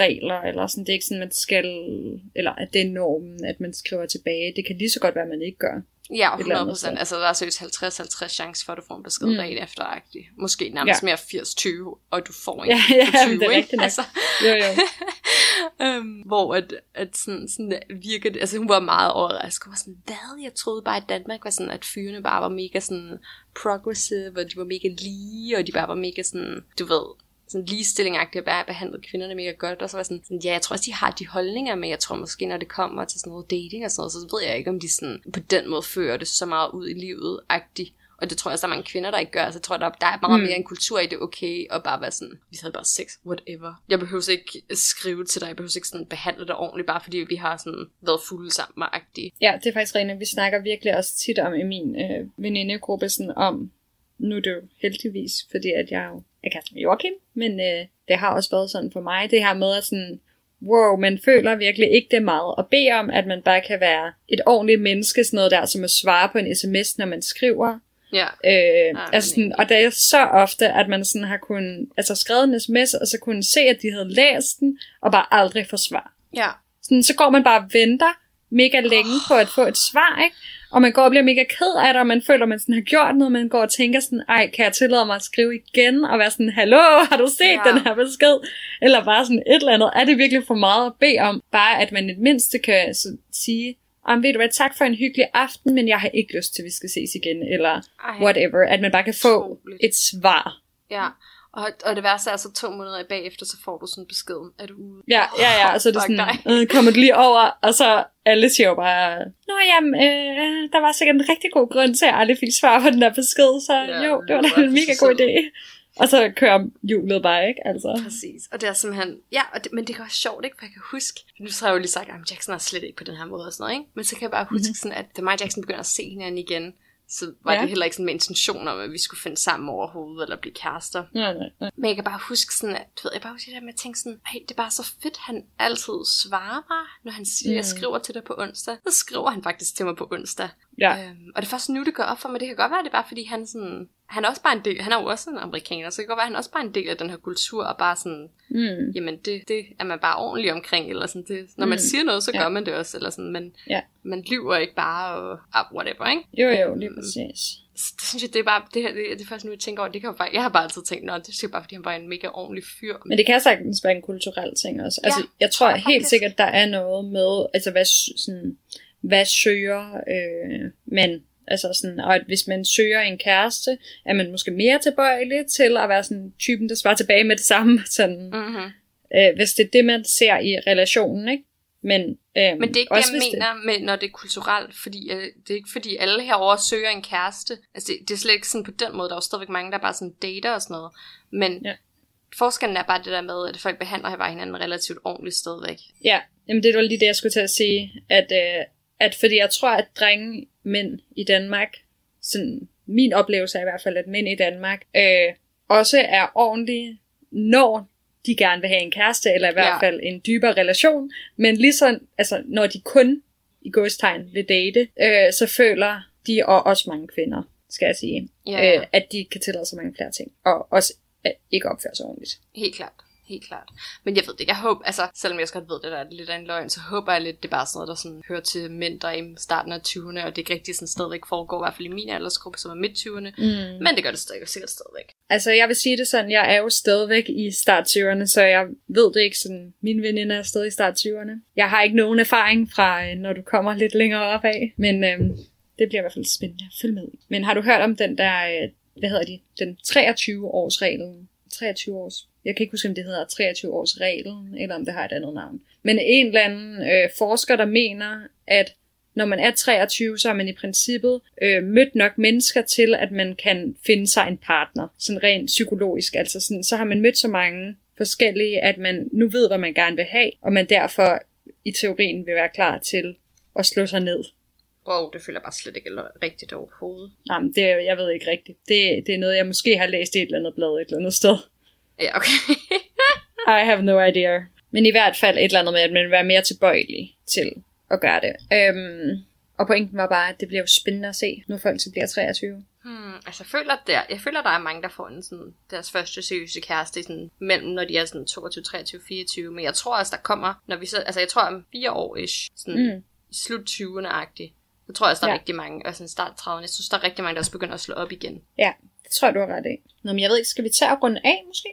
D: regler, eller sådan, det er ikke sådan, man skal, eller at det er normen, at man skriver tilbage. Det kan lige så godt være, at man ikke gør.
C: Ja, 100 procent. Altså, der er seriøst 50-50 chance for, at du får en besked mm. dagen efter -agtig. Måske nærmest ja. mere 80-20, og du får en
D: ja, (laughs) ja, 20, det er nok. Altså. Jo, jo.
C: um, (laughs) hvor at, at sådan, sådan virker det, altså hun var meget overrasket. Hun var sådan, hvad? Jeg troede bare, at Danmark var sådan, at fyrene bare var mega sådan progressive, og de var mega lige, og de bare var mega sådan, du ved, sådan ligestilling-agtigt at bare behandlet kvinderne mega godt, og så var sådan, sådan, ja, jeg tror også, de har de holdninger, men jeg tror måske, når det kommer til sådan noget dating og sådan noget, så ved jeg ikke, om de sådan, på den måde fører det så meget ud i livet-agtigt. Og det tror jeg også, der er mange kvinder, der ikke gør. Så jeg tror, der, der er meget mm. mere en kultur i det okay, og bare være sådan, vi havde bare sex, whatever. Jeg behøver ikke skrive til dig, jeg behøver ikke sådan behandle dig ordentligt, bare fordi vi har sådan været fulde sammen -agtigt.
D: Ja, det er faktisk rent, vi snakker virkelig også tit om i min øh, venindegruppe, sådan om, nu er det jo heldigvis, fordi at jeg jo er kæreste med Joachim, men øh, det har også været sådan for mig, det her med at sådan, wow, man føler virkelig ikke det meget, og bede om, at man bare kan være et ordentligt menneske, sådan noget der, som at svare på en sms, når man skriver.
C: Ja.
D: Øh, ja, altså sådan, og det er så ofte, at man sådan har kunnet, altså skrevet en sms, og så kunne se, at de havde læst den, og bare aldrig få svar.
C: Ja.
D: Sådan, så går man bare og venter mega længe på at få et svar, ikke? Og man går og bliver mega ked af det, og man føler, at man sådan har gjort noget, man går og tænker sådan, ej, kan jeg tillade mig at skrive igen, og være sådan, hallo, har du set ja. den her besked? Eller bare sådan et eller andet. Er det virkelig for meget at bede om? Bare at man i det mindste kan så, sige, om ved du hvad, tak for en hyggelig aften, men jeg har ikke lyst til, at vi skal ses igen, eller ej. whatever. At man bare kan få et svar.
C: Ja, og, og det værste er så to måneder bagefter, så får du sådan besked, er du ude?
D: Ja, ja, ja, og så er det sådan, øh, kommer du lige over, og så alle siger jo bare, Nå jamen, øh, der var sikkert en rigtig god grund til, at jeg aldrig fik svar på den der besked, så ja, jo, det var da en mega god idé. Og så kører hjulet bare, ikke? Altså.
C: Præcis. Og det er simpelthen... Ja, og det, men det kan være sjovt, ikke? For jeg kan huske... Nu har jeg jo lige sagt, at Jackson er slet ikke på den her måde og sådan noget, ikke? Men så kan jeg bare huske mm-hmm. sådan, at da mig Jackson begynder at se hinanden igen, så var ja. det heller ikke sådan med intention om, at vi skulle finde sammen overhovedet, eller blive kærester.
D: Nej, nej, nej.
C: Men jeg kan bare huske sådan, at, du ved, jeg bare huske det der med at tænke sådan, hey, det er bare så fedt, han altid svarer mig, når han siger, mm. jeg skriver til dig på onsdag. Så skriver han faktisk til mig på onsdag.
D: Ja.
C: Øhm, og det er først nu, det går op for mig. Det kan godt være, det er bare fordi, han, sådan, han er også bare en del, han er jo også en amerikaner, så det kan godt være, at han er også bare en del af den her kultur, og bare sådan,
D: Mm.
C: jamen det, det er man bare ordentlig omkring, eller sådan, det, når man
D: Mm.
C: siger noget, så
D: Ja.
C: gør man det også, eller sådan, men
D: Ja.
C: man lyver ikke bare, og ah, whatever, ikke?
D: Jo, jo, lige
C: Øhm,
D: præcis.
C: Så det synes jeg, det er bare, det, her, det, det er først nu, jeg tænker over, det kan jo bare, jeg har bare altid tænkt, nå, det er bare, fordi han var en mega ordentlig fyr.
D: Men det kan sagtens være en kulturel ting også. Altså,
C: Ja,
D: jeg tror
C: jeg
D: helt
C: faktisk.
D: sikkert, der er noget med, altså hvad, sådan, hvad søger øh, man? Altså sådan, og at hvis man søger en kæreste, er man måske mere tilbøjelig til at være sådan typen, der svarer tilbage med det samme. (laughs) Sådan,
C: Mm-hmm.
D: øh, hvis det er det, man ser i relationen, ikke? Men, øh,
C: Men det er ikke
D: også
C: det, jeg mener, med, når det er kulturelt, fordi øh, det er ikke fordi alle herover søger en kæreste. Altså det, det er slet ikke sådan på den måde, der er jo stadigvæk mange, der bare sådan dater og sådan noget. Men
D: Ja.
C: forskellen er bare det der med, at folk behandler hinanden relativt ordentligt stadigvæk.
D: Ja, jamen det var lige det, jeg skulle til at sige. At, øh, at fordi jeg tror, at drenge, mænd i Danmark, sådan min oplevelse er i hvert fald, at mænd i Danmark øh, også er ordentlige, når de gerne vil have en kæreste, eller i hvert
C: Ja.
D: fald en dybere relation. Men ligesom, altså, når de kun i godstegn vil date, øh, så føler de, og også mange kvinder, skal jeg sige,
C: Ja, ja.
D: Øh, at de kan tillade sig mange flere ting. Og også at ikke opføre sig ordentligt.
C: Helt klart. Helt klart. Men jeg ved det ikke. Jeg håber, altså, selvom jeg også godt ved, det der er lidt af en løgn, så håber jeg lidt, det er bare sådan noget, der sådan hører til mænd, der er i starten af 20'erne, og det ikke rigtig sådan stadigvæk foregår, i hvert fald i min aldersgruppe, som er midt 20'erne.
D: Mm.
C: Men det gør det stadig, sikkert stadigvæk.
D: Altså, jeg vil sige det sådan, jeg er jo stadigvæk i start 20'erne, så jeg ved det ikke sådan, min veninde er stadig i start 20'erne. Jeg har ikke nogen erfaring fra, øh, når du kommer lidt længere op af, men øhm, det bliver i hvert fald spændende at følge med i. Men har du hørt om den der, øh, hvad hedder de, den 23-års reglen? 23 års, jeg kan ikke huske, om det hedder 23 års reglen, eller om det har et andet navn. Men en eller anden øh, forsker, der mener, at når man er 23, så har man i princippet øh, mødt nok mennesker til, at man kan finde sig en partner. Sådan rent psykologisk. Altså sådan, så har man mødt så mange forskellige, at man nu ved, hvad man gerne vil have, og man derfor i teorien vil være klar til at slå sig ned.
C: Wow, det føler jeg bare slet ikke rigtigt overhovedet.
D: Jamen, det, jeg ved ikke rigtigt. Det, det er noget, jeg måske har læst i et eller andet blad et eller andet sted.
C: Ja, okay. (laughs)
D: I have no idea. Men i hvert fald et eller andet med, at man vil være mere tilbøjelig til at gøre det. Øhm, og pointen var bare, at det bliver jo spændende at se, når folk så bliver 23.
C: Hmm, altså jeg føler, der, jeg føler, der er mange, der får en sådan, deres første seriøse kæreste sådan, mellem, når de er sådan 22, 23, 24. Men jeg tror også, der kommer, når vi så, altså jeg tror om fire år ish, sådan
D: Mm.
C: slut 20'erne-agtigt. Så tror jeg også, der er
D: Ja.
C: rigtig mange, og sådan start 30'erne. Jeg synes, der er rigtig mange, der også begynder at slå op igen.
D: Ja, det tror jeg, du har ret i. Nå, men jeg ved ikke, skal vi tage og runde af måske?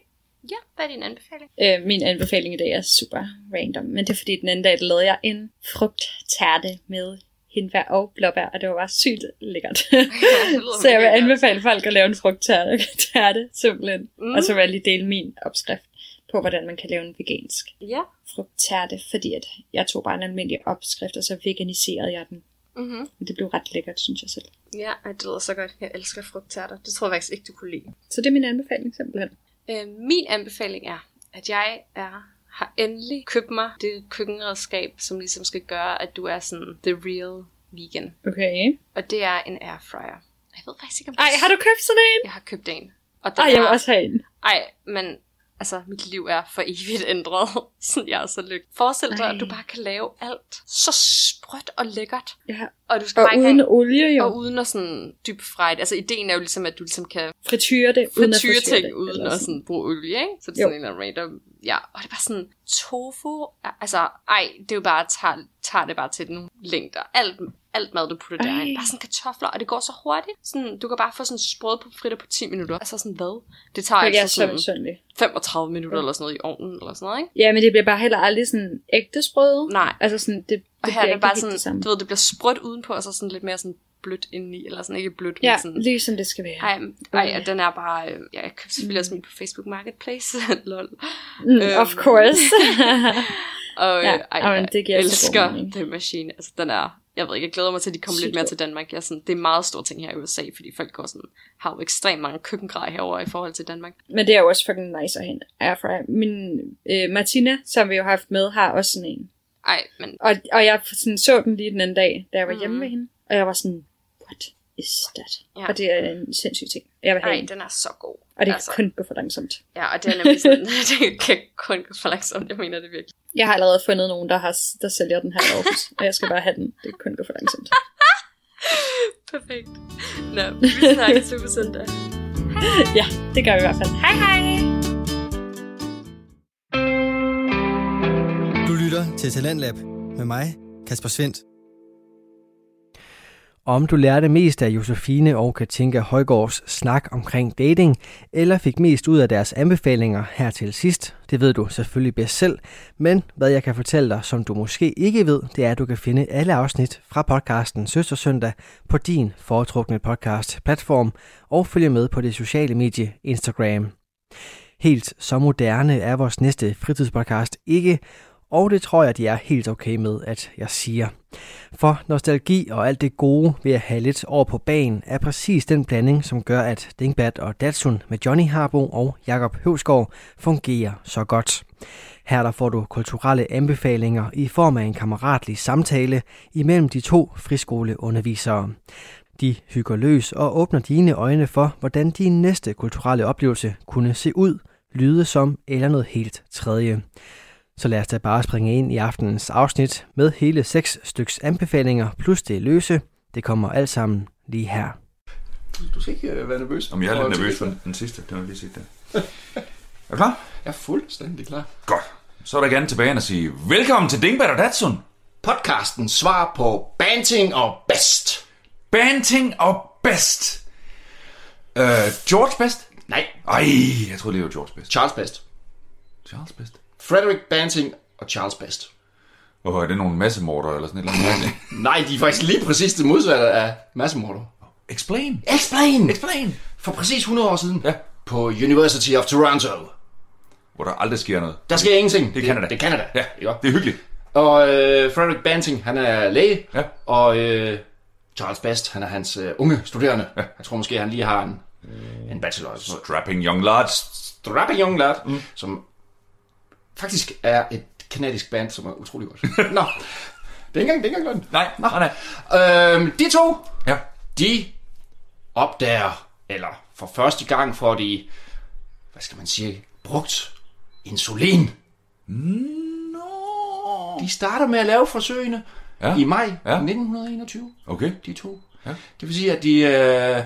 C: Ja, hvad er din anbefaling?
D: Øh, min anbefaling i dag er super random, men det er fordi, den anden dag der lavede jeg en frugttærte med hindbær og blåbær, og det var bare sygt lækkert. (laughs) (laughs) så jeg vil anbefale folk at lave en frugttærte, tærte, simpelthen.
C: Mm.
D: Og så vil jeg lige dele min opskrift på, hvordan man kan lave en vegansk
C: Ja.
D: frugttærte, fordi at jeg tog bare en almindelig opskrift, og så veganiserede jeg den.
C: Mm-hmm.
D: Det blev ret lækkert, synes jeg selv.
C: Ja, det lyder så godt. Jeg elsker frugttærter. Det tror jeg faktisk ikke, du kunne lide.
D: Så det er min anbefaling simpelthen.
C: Øh, min anbefaling er, at jeg er, har endelig købt mig det køkkenredskab, som ligesom skal gøre, at du er sådan the real vegan.
D: Okay.
C: Og det er en airfryer. Jeg ved faktisk ikke, om
D: Ej, har du købt sådan en?
C: Jeg har købt en. Og den
D: Ej, jeg vil også have en.
C: Ej, men altså, mit liv er for evigt ændret. (laughs) så jeg er så lykkelig. Forestil dig,
D: Ej.
C: at du bare kan lave alt så sprødt og lækkert.
D: Ja.
C: Og du skal
D: Og
C: bare
D: uden
C: have-
D: olie jo.
C: og uden at sådan dyb fry det. Altså, ideen er jo ligesom, at du ligesom kan
D: frityre det, uden at
C: frityre
D: frityre
C: ting
D: det.
C: uden at sådan bruge olie, ikke? Så det er
D: Jo.
C: sådan en eller anden random... Ja, og det er bare sådan, tofu, altså, ej, det er jo bare, tager, tager det bare til nogle længder. Alt, alt mad, du putter
D: Ej.
C: derind. Bare sådan kartofler, og det går så hurtigt. Sådan, du kan bare få sådan sprød på fritter på 10 minutter. Altså sådan hvad? Det tager
D: er
C: altså
D: så
C: sådan
D: misundelig.
C: 35 minutter eller sådan noget i ovnen, eller sådan noget, ikke?
D: Ja, men det bliver bare heller aldrig sådan ægte sprøde.
C: Nej.
D: Altså sådan, det, det
C: Og her
D: bliver
C: er det
D: ikke
C: bare sådan, du ved, det bliver sprødt udenpå, og så sådan lidt mere sådan blødt indeni, eller sådan ikke blødt,
D: Ja,
C: men sådan...
D: ligesom det skal være.
C: Ej, ej,
D: Ja.
C: og den er bare... Øh, ja, jeg købte selvfølgelig også min på Facebook Marketplace. (laughs) Lol.
D: Mm,
C: øhm,
D: of course. (laughs)
C: Og
D: Ja,
C: ja, ej,
D: jamen,
C: jeg
D: det giver altså god
C: elsker den maskine. Altså, den er... Jeg ved ikke, jeg glæder mig til, at de kommer
D: Sygt
C: lidt mere til Danmark. Jeg er sådan, det er en meget stor ting her i USA, fordi folk går sådan, har jo ekstremt mange køkkengrej herover i forhold til Danmark.
D: men det er jo også fucking nice at en airfryer. Min øh, Martina, som vi jo har haft med, har også sådan en.
C: Ej, men
D: Og, og jeg sådan, så den lige den anden dag, da jeg var
C: Mhm.
D: hjemme med hende. Og jeg var sådan, what is that?
C: Ja.
D: Og det er en sindssyg ting. Jeg vil have
C: ej,
D: en.
C: den er så god.
D: Og det kan kun gå for langsomt.
C: Ja, og det er nemlig sådan, (laughs) det kan kun gå for langsomt, jeg mener det virkelig.
D: Jeg har allerede fundet nogen, der, har, der sælger den her Aarhus. og jeg skal bare have den. Det kan kun gå for langsomt. (laughs)
C: Perfekt. Nå, vi snakkes på søndag. (laughs)
D: Ja, det gør vi i hvert fald. Hej hej!
A: Du lytter til Talentlab med mig, Kasper Svendt.
B: Om du lærte mest af Josefine og Katinka Højgaards snak omkring dating, eller fik mest ud af deres anbefalinger her til sidst, det ved du selvfølgelig bedst selv. Men hvad jeg kan fortælle dig, som du måske ikke ved, det er, at du kan finde alle afsnit fra podcasten Søstersøndag på din foretrukne podcast-platform og følge med på det sociale medie Instagram. Helt så moderne er vores næste fritidspodcast ikke, og det tror jeg, de er helt okay med, at jeg siger. For nostalgi og alt det gode ved at have lidt over på banen er præcis den blanding, som gør, at Dingbat og Datsun med Johnny Harbo og Jakob Høvsgaard fungerer så godt. Her der får du kulturelle anbefalinger i form af en kammeratlig samtale imellem de to friskoleundervisere. De hygger løs og åbner dine øjne for, hvordan din næste kulturelle oplevelse kunne se ud, lyde som eller noget helt tredje. Så lad os da bare springe ind i aftenens afsnit med hele seks styks anbefalinger plus det løse. Det kommer alt sammen lige her.
F: Du skal ikke øh, være nervøs.
E: Om jeg er lidt nervøs for den sidste, det har jeg lige set der. Er du klar?
F: Jeg er fuldstændig klar.
E: Godt. Så er der gerne tilbage og sige, velkommen til Dingbat og Datsun.
F: Podcasten svar på Banting og Best.
E: Banting og Best. Øh, George Best?
F: Nej,
E: Ej, jeg troede det var George Best.
F: Charles Best.
E: Charles Best.
F: Frederick Banting og Charles Best.
E: Hvorfor er det nogle massemorder eller sådan et eller andet? (laughs)
F: Nej, de er faktisk lige præcis det modsatte af massemorder.
E: Explain.
F: Explain!
E: Explain.
F: For præcis 100 år siden.
E: Ja.
F: På University of Toronto.
E: Hvor der aldrig sker noget.
F: Der sker ingenting.
E: Det er Canada.
F: Det er Canada.
E: Ja,
F: Ikke?
E: det er hyggeligt.
F: Og øh, Frederick Banting, han er læge.
E: Ja.
F: Og øh, Charles Best, han er hans øh, unge studerende. Ja. Jeg tror måske, han lige har en, en bachelor.
E: Strapping young lads.
F: Strapping Young Lad, mm. som faktisk er et kanadisk band, som er utrolig godt. (laughs) Nå, det er ikke engang, det er ikke engang løgn.
E: Nej, nej, nej.
F: Øhm, de to,
E: Ja.
F: de opdager, eller for første gang får de, hvad skal man sige, brugt insulin.
E: No.
F: De starter med at lave forsøgene
E: Ja.
F: i maj
E: Ja.
F: ja. 1921,
E: Okay.
F: de to.
E: Ja.
F: Det vil sige, at de, øh,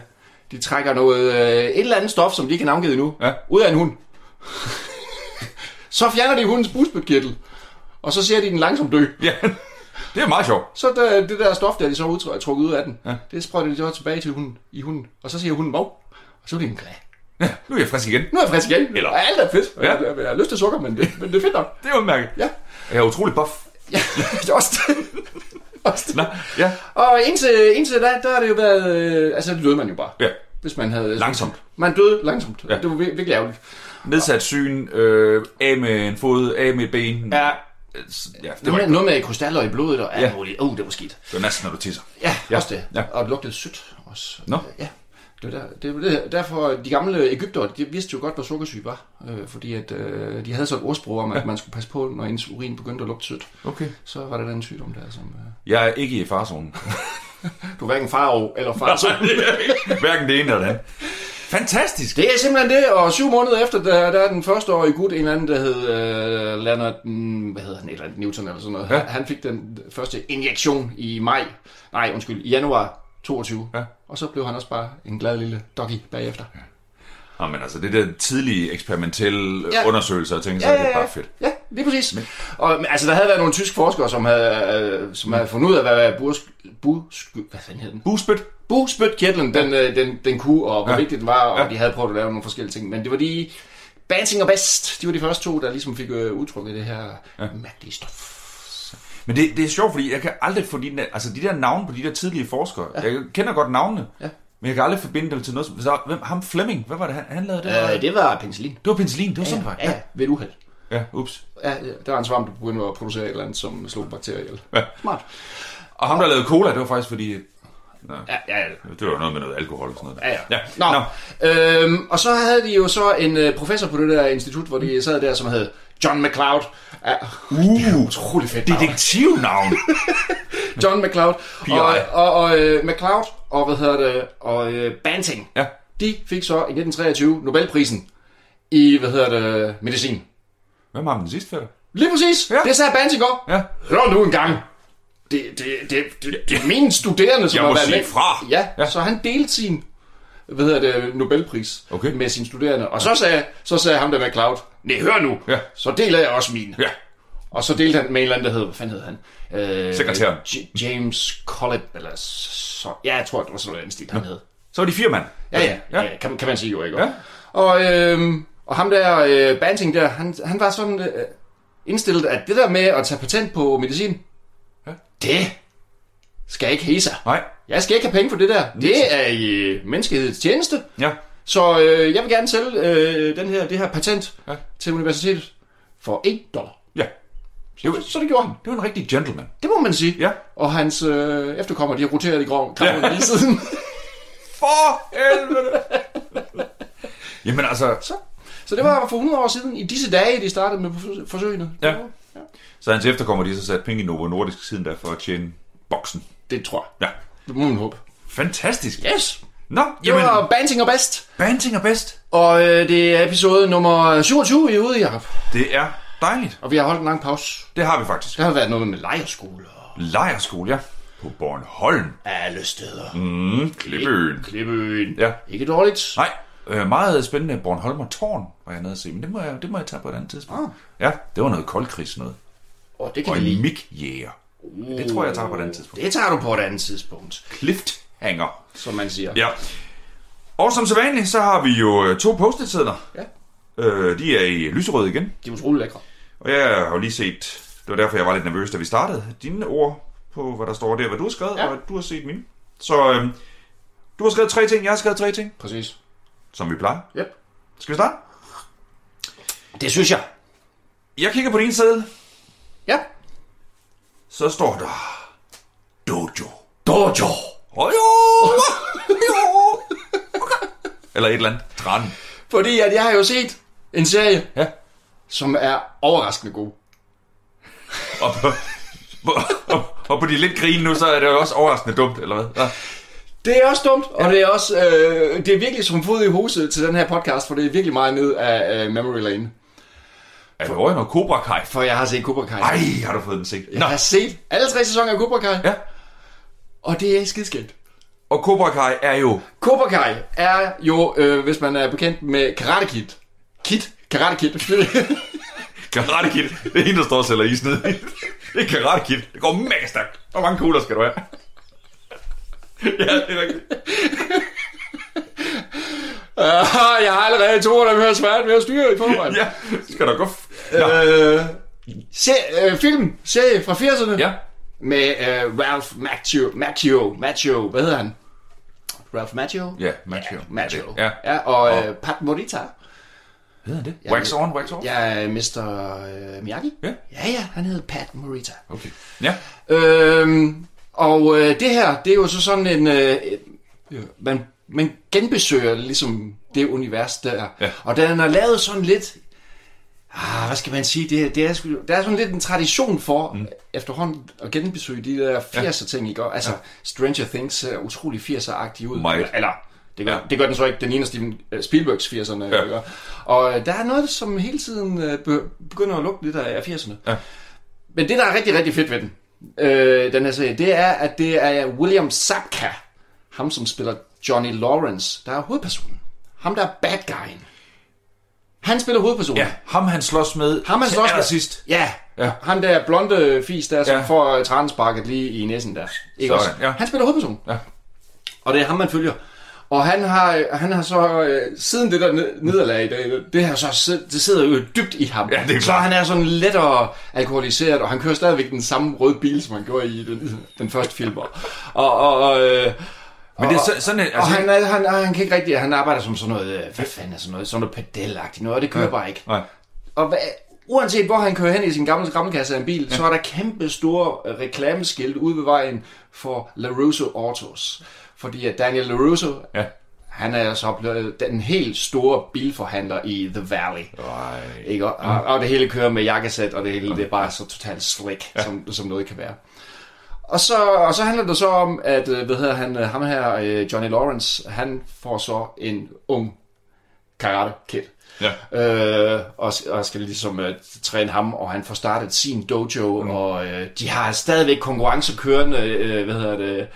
F: de trækker noget, øh, et eller andet stof, som de ikke har navngivet endnu,
E: Ja.
F: ud af en hund. Så fjerner de hundens busbødkirtel, og så ser de den langsomt dø.
E: Ja, (laughs) det er meget sjovt.
F: Så det, det der stof, der de så udtr- trukket ud af den,
E: Ja.
F: ja. det sprøjter de så tilbage til hunden, i hunden. Og så siger hunden, wow, og så er det en glad.
E: Ja, nu er jeg frisk igen.
F: Nu er jeg frisk igen.
E: Eller-
F: Og alt er fedt.
E: Ja.
F: Ja. Jeg, jeg, har lyst til sukker, men det, men det er fedt nok.
E: Det er udmærket.
F: Ja.
E: Jeg er utrolig buff.
F: Ja, (laughs) det er også det. Også det.
E: Nå, ja.
F: Og indtil, indtil da, der har det jo været... Øh, altså, det døde man jo bare.
E: Ja.
F: Hvis man havde...
E: Langsomt.
F: Man døde langsomt.
E: Ja.
F: Ja. Det var vir- virkelig ærgerligt.
E: Nedsat syn, øh, af med en fod, af med et ben.
F: Ja.
E: Ja, det var,
F: Noget, noget med krystaller i blodet og alt
E: Ja.
F: muligt. Uh, det var skidt.
E: det var næsten, når du tisser.
F: Ja,
E: Ja.
F: ja. også det.
E: Ja.
F: Ja. Og det lugtede sødt også.
E: Nå.
F: Ja. Det var, der, det var derfor, de gamle Ægypter, de vidste jo godt, hvad sukkersyge var. Øh, fordi at, øh, de havde så et ordsprog om, at man skulle passe på, når ens urin begyndte at lugte sødt.
E: Okay.
F: Så var der den sygdom der, som... Øh,
E: Jeg er ikke i farzonen. (laughs)
F: du er hverken faro eller farso. (laughs)
E: Hverken det ene eller det andet. Fantastisk.
F: Det er simpelthen det, og syv måneder efter, der, der er den første år i gut, en eller anden, der hed øh, Leonard, mm, hvad hedder han, et eller andet, Newton eller sådan noget.
E: Ja.
F: Ja. Han fik den første injektion i maj, nej undskyld, i januar 22.
E: Ja.
F: Og så blev han også bare en glad lille doggy bagefter.
E: Nå, men altså, det der tidlige eksperimentelle
F: Ja.
E: ja. undersøgelser og ting, så er det bare fedt.
F: Ja, lige præcis. Men, og, men, altså, der havde været nogle tyske forskere, som havde, øh, som havde fundet ud af, hvad burs, bus, hvad fanden hed den?
E: Busbødt.
F: Buspytkirtlen, den, øh, den, den kunne, og hvor
E: Ja.
F: ja. vigtig den var, og
E: Ja.
F: de havde prøvet at lave nogle forskellige ting. Men det var de, Banting og Best, de var de første to, der ligesom fik øh, udtrykket det her ja. mærkelige stof.
E: Men det, det er sjovt, fordi jeg kan aldrig få de, altså de der navne på de der tidlige forskere. Ja. Jeg kender godt navnene,
F: Ja.
E: men jeg kan aldrig forbinde dem til noget. Så, hvem, ham Fleming, hvad var det, han, han lavede det? var,
F: Øh, det var penicillin.
E: det var penicillin, det var sådan.
F: Ja, ja, ved et uheld.
E: Ja, ups.
F: Ja, der var en svamp, der begyndte at producere et eller andet, som slog bakterier ihjel.
E: Ja.
F: Smart.
E: Og ham, der lavede cola, det var faktisk fordi... Nå,
F: Ja, ja, ja.
E: det var noget med noget alkohol og sådan noget.
F: Ja, ja.
E: ja.
F: Nå.
E: Nå.
F: Øhm, og så havde de jo så en øh, professor på det der institut, hvor de sad der, som hed John McCloud. Ja, uh, det er utrolig fedt navn.
E: Detektivnavn. (laughs)
F: John McCloud. Og, og, og øh, McCloud og, hvad hedder det, og øh, Banting,
E: ja.
F: de fik så i 1923 Nobelprisen i, hvad hedder det, medicin.
E: Hvem har den sidste fælder?
F: Lige præcis.
E: Ja.
F: Det sagde Banting også.
E: Ja.
F: Hør nu en gang. Det, det, det, det, det er mine studerende, som
E: Jeg
F: har været med.
E: fra.
F: Ja,
E: Ja.
F: ja, så han delte sin hvad hedder det, Nobelpris
E: Okay.
F: med sine studerende. Og så sagde, så sagde ham der med Cloud, nej, hør nu,
E: Ja.
F: så deler jeg også min.
E: Ja.
F: Og så delte han med en eller anden, der hed, hvad fanden hed han? Øh,
E: Sekretæren.
F: J- James Collett, eller så, ja, jeg tror, det var sådan noget, stil, han hed.
E: Så var de fire mand.
F: Ja, ja,
E: Ja.
F: ja. kan, kan man sige jo, ikke?
E: Ja.
F: Og, øhm, og ham der, øh, Banting der, han, han var sådan øh, indstillet, at det der med at tage patent på medicin,
E: Ja.
F: det skal ikke hæse sig.
E: Nej.
F: Jeg skal ikke have penge for det der. Det er i øh, menneskehedets tjeneste.
E: Ja.
F: Så øh, jeg vil gerne sælge øh, den her, det her patent
E: Ja.
F: til universitetet for 1 dollar.
E: Ja. Det var,
F: Så det gjorde han.
E: det var en rigtig gentleman.
F: Det må man sige.
E: Ja.
F: Og hans øh, efterkommer, de har roteret i graven ja. lige siden. (laughs)
E: For helvede! (laughs) Jamen altså,
F: så, så det var for 100 år siden. I disse dage, de startede med forsø- forsøgene.
E: Ja. så hans efterkommer, de så sat penge i Novo Nordisk siden der for at tjene boksen.
F: Det tror jeg.
E: Ja.
F: Det må man håbe.
E: Fantastisk.
F: Yes.
E: Nå,
F: Det
E: jamen,
F: var Banting og Best.
E: Banting er bedst.
F: Og øh, det er episode nummer 27, vi er ude i, Jacob.
E: Det er dejligt.
F: Og vi har holdt en lang pause.
E: Det har vi faktisk.
F: Der har været noget med lejerskole og
E: Lejerskole, ja. På Bornholm.
F: alle steder.
E: Mm, Klippeøen.
F: Klippeøen.
E: Ja.
F: Ikke dårligt.
E: Nej, øh, meget spændende. Bornholm og Tårn var jeg nede at se, men det må jeg, det må jeg tage på et andet tidspunkt.
F: Ah.
E: Ja, det var noget koldkrigs noget.
F: Og det kan
E: Og en
F: lide.
E: mik-jæger. Det tror jeg, jeg tager på et andet tidspunkt.
F: Det tager du på et andet tidspunkt,
E: Cliffhanger.
F: som man siger.
E: Ja. Og som sædvanligt, så har vi jo øh, to post-it-sedler.
F: Ja.
E: Øh, de er i lyserød igen.
F: De er utrolig lækre.
E: Og jeg har jo lige set, det var derfor, jeg var lidt nervøs, da vi startede, dine ord på, hvad der står der, hvad du har skrevet, ja. Og du har set mine. Så øh, du har skrevet tre ting, jeg har skrevet tre ting,
F: Præcis.
E: Som vi plejer.
F: Yep.
E: Skal vi starte?
F: Det synes jeg.
E: Jeg kigger på din seddel,
F: Ja.
E: så står der Dojo.
F: Dojo.
E: Oh, jo, jo. Eller et eller andet. Tran.
F: Fordi at jeg har jo set en serie,
E: Ja.
F: som er overraskende god.
E: Og på, på, og, og på de lidt grine nu, så er det jo også overraskende dumt, eller hvad? Ja.
F: Det er også dumt, og det er også øh, det er virkelig som fod i huset til den her podcast, for det er virkelig meget ned af øh, Memory Lane.
E: Er det over noget Cobra Kai?
F: For jeg har set Cobra Kai.
E: Ej, har du fået den set?
F: Jeg har set alle tre sæsoner af Cobra Kai,
E: Ja.
F: og det er skidskægt.
E: Og Cobra Kai er jo...
F: Cobra Kai er jo, øh, hvis man er bekendt med Karate Kid. Kid? Karate Kid. (laughs)
E: Karate Kid. Det er hende, der står og sælger is ned. Det er Karate Kid. Det går mega stærkt. Hvor mange kugler skal du have? (laughs) ja, det er rigtigt. (laughs)
F: Ah, jeg har allerede to, der have svært ved at styre i forvejen.
E: Ja, det skal da gå.
F: Øh, se, øh, film, serie fra 80'erne.
E: Ja.
F: Med øh, Ralph Macchio, Macchio, Macchio, hvad hedder han? Ralph Macchio?
E: Ja, Macchio.
F: Macchio.
E: Ja.
F: ja og øh, Pat Morita.
E: Hvad hedder det?
F: Ja,
E: Wax on, wax off?
F: Ja, Mr. Øh, Miyagi.
E: Ja.
F: Ja, ja, han hed Pat Morita.
E: Okay. Ja.
F: Øhm, og øh, det her, det er jo så sådan en... Øh, man, man genbesøger ligesom det univers der.
E: Ja.
F: Og den er lavet sådan lidt... Ah, hvad skal man sige? Det, det er, sgu- der er sådan lidt en tradition for mm. efterhånden at genbesøge de der 80'er ting, ikke? Og, Altså, Stranger Things ser utrolig 80'er-agtig ud.
E: Meget.
F: Eller, det gør,
E: Ja.
F: ja. det gør den så ikke. Den ligner Steven øh, Spielbergs 80'erne.
E: Ja.
F: Ja. Og øh, der er noget, som hele tiden øh, be- begynder at lugte lidt af 80'erne.
E: Ja.
F: Men det, der er rigtig, rigtig fedt ved den, øh, den her serie, det er, at det er William Sapka, ham som spiller Johnny Lawrence, der er hovedpersonen. Ham, der er bad guyen. Han spiller hovedpersonen.
E: Ja, ham han slås med
F: Ham han slås med-
E: allersidst.
F: Ja.
E: Ja.
F: Han der blonde fis der, som
E: Ja.
F: får trænsparket lige i næsen der. Ikke
E: Sådan,
F: også?
E: ja.
F: Han spiller hovedpersonen.
E: Ja.
F: Og det er ham, man følger. Og han har, han har så, øh, siden det der ned- nederlag, det, det, har så, det sidder jo dybt i ham.
E: Ja, det er
F: så han er sådan lettere alkoholiseret, og han kører stadigvæk den samme røde bil, som han gjorde i den, den første film. Og, og, øh,
E: Men det er så- sådan en...
F: og han, er, han, han kan ikke rigtig, han arbejder som sådan noget, øh, hvad fanden er sådan noget, sådan noget pedelagtigt noget, og det kører
E: Ja.
F: bare ikke.
E: Nej.
F: Og hvad, uanset hvor han kører hen i sin gamle skrammelkasse af en bil, ja. så er der kæmpe store øh, reklameskilte ude ved vejen for LaRusso Autos. Fordi at Daniel LaRusso,
E: Ja.
F: han er så blevet den helt store bilforhandler i The Valley. Ikke? Og, og, og det hele kører med jakkesæt, og det hele det er bare så totalt slick, ja. som, som noget kan være. Og så, og så handler det så om, at, øh, hvad hedder han, øh, ham her, øh, Johnny Lawrence, han får så en ung Karate Kid.
E: Ja.
F: Øh, og, og skal ligesom øh, træne ham, og han får startet sin dojo, mm. og øh, de har stadigvæk konkurrence kørende, øh, hvad hedder det,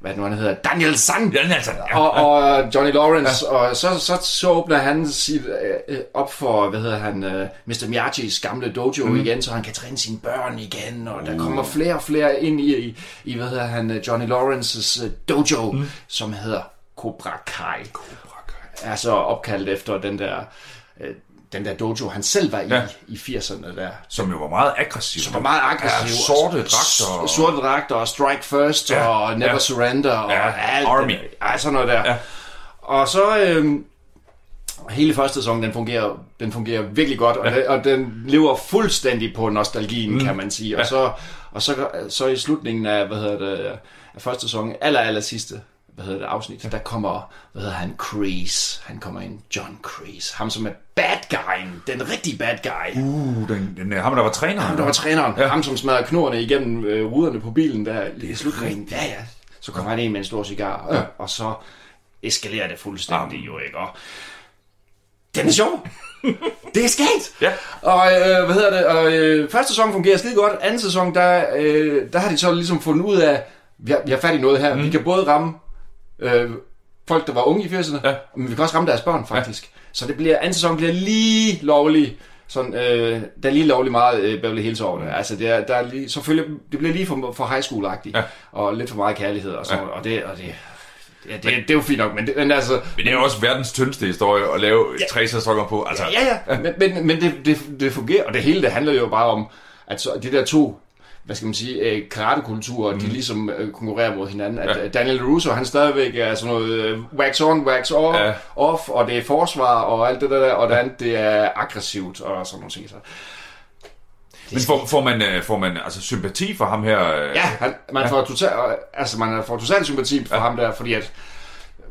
F: hvad nu han hedder, Daniel San,
E: Ja, altså,
F: og, og Johnny Lawrence, ja. og så, så, så åbner han sit, øh, op for, hvad hedder han, øh, Mr. Miyagis gamle dojo mm. igen, så han kan træne sine børn igen, og der kommer flere og flere ind i, i, i hvad hedder han, øh, Johnny Lawrences øh, dojo, mm. som hedder Cobra Kai. Cobra Kai. Er så opkaldt efter den der, øh, den der dojo, han selv var i,
E: Ja.
F: ja. i 80'erne der.
E: Som jo var meget aggressiv.
F: Som var meget aggressiv.
E: Ja, sorte dragter.
F: S- Sorte dragter og Strike First
E: Ja,
F: og Never
E: ja.
F: Surrender og
E: Ja,
F: alt
E: Army.
F: Det, ja, sådan noget der.
E: Ja.
F: Og så... Øhm, hele første sæson, den fungerer, den fungerer virkelig godt, og, ja. og den lever fuldstændig på nostalgien, mm. kan man sige. Og, så, og så, så i slutningen af, hvad hedder det, af første sæson, aller, aller sidste, hvad hedder det, afsnit, der kommer, hvad hedder han, Kreese. Han kommer ind, John Kreese. Ham som er bad guyen, den rigtige bad guy.
E: Uh, den, den, ham, der var træner.
F: Ham, der var træneren. Ja. Ham, som smadrede knorene igennem øh, ruderne på bilen der i slutningen. Ja, ja. Så kommer han ind med en stor cigar, ja. og så eskalerer det fuldstændig jo, ikke? Og den er sjov. (laughs) det er sket.
E: Ja.
F: Og øh, hvad hedder det? Og, øh, første sæson fungerer skide godt. Anden sæson, der, øh, der har de så ligesom fundet ud af, vi har, vi har fat i noget her. Mm. Vi kan både ramme øh, folk, der var unge i 80'erne,
E: Ja.
F: men vi kan også ramme deres børn, faktisk. Ja. Så det bliver, anden sæson bliver lige lovlig, sådan, øh, der er lige lovlig meget øh, Beverly Hills over det. Altså, det, er, der er lige, selvfølgelig, det bliver lige for, for high school-agtigt,
E: Ja.
F: og lidt for meget kærlighed og sådan ja. og det, og det, ja, det, det, er jo fint nok, men, det, men altså,
E: Men det er jo også verdens tyndeste historie at lave ja. tre sæsoner på. Altså,
F: Ja, ja, men, men, men det, det, det fungerer, og det hele det handler jo bare om, at så, de der to hvad skal man sige, øh, karatekulturer, mm. de ligesom øh, konkurrerer mod hinanden. At
E: Ja.
F: ja. Daniel Russo, han stadigvæk er sådan noget øh, wax on, wax off,
E: Ja.
F: ja. off, og det er forsvar og alt det der, og det andet, det er aggressivt og sådan nogle ting. Så.
E: Men får, får, man, øh, får man altså sympati for ham her? øh?
F: Ja, han, man, får total, altså, man får total sympati for ja. ham der, fordi at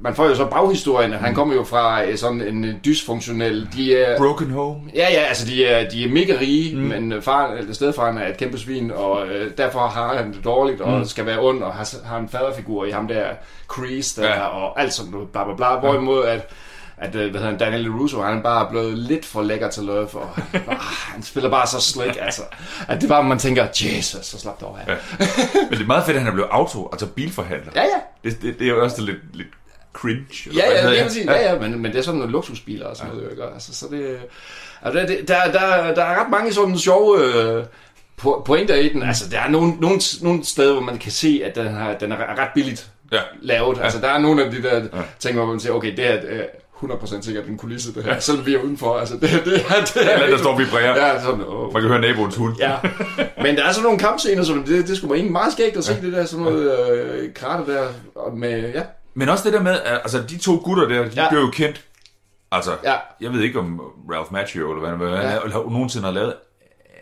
F: man får jo så baghistorien, han kommer jo fra øh, sådan en øh, dysfunktionel, de er,
E: Broken Home.
F: Ja, ja, altså de er, de er mega rige, mm. men øh, far, eller stedfaren er et kæmpe svin, og øh, derfor har han det dårligt, og mm. skal være ond, og har, har en faderfigur i ham der, Kreese, der,
E: Ja.
F: og alt sådan noget, bla bla bla, hvorimod at, at hvad hedder han, Daniel Russo, han er bare blevet lidt for lækker til love, og (laughs) ah, han spiller bare så slik, altså, at det var, man tænker, Jesus, så slap dog her.
E: Ja. Men det er meget fedt, at han er blevet auto, altså bilforhandler.
F: Ja, ja.
E: Det, det, det er jo også lidt, lidt cringe. eller
F: Ja, ja, vil sige, ja, ja, men, men det er sådan nogle luksusbiler og sådan ja. noget, ikke? Altså, så det, altså, det, der, der, der er ret mange sådan sjove øh, po- pointer i den. Altså, der er nogle, nogle, nogle steder, hvor man kan se, at den, har, den er ret billigt
E: Ja.
F: lavet. Altså, der er nogle af de der ting, hvor man siger, okay, det er øh, 100% sikkert en kulisse, det her, selvom vi er udenfor. Altså, det, det, det, er, det
E: Eller der står vibrerer.
F: Ja, sådan, åh.
E: Man kan høre naboens hund.
F: Ja, men der er sådan nogle kampscener, som det, det skulle egentlig meget skægt at se, det der sådan noget øh, karate der med, ja,
E: Men også det der med, at altså, de to gutter der, de ja.
F: Ja.
E: blev jo kendt. Altså,
F: Ja.
E: jeg ved ikke om Ralph Macchio, eller hvad, hvad ja. han har- nogensinde har lavet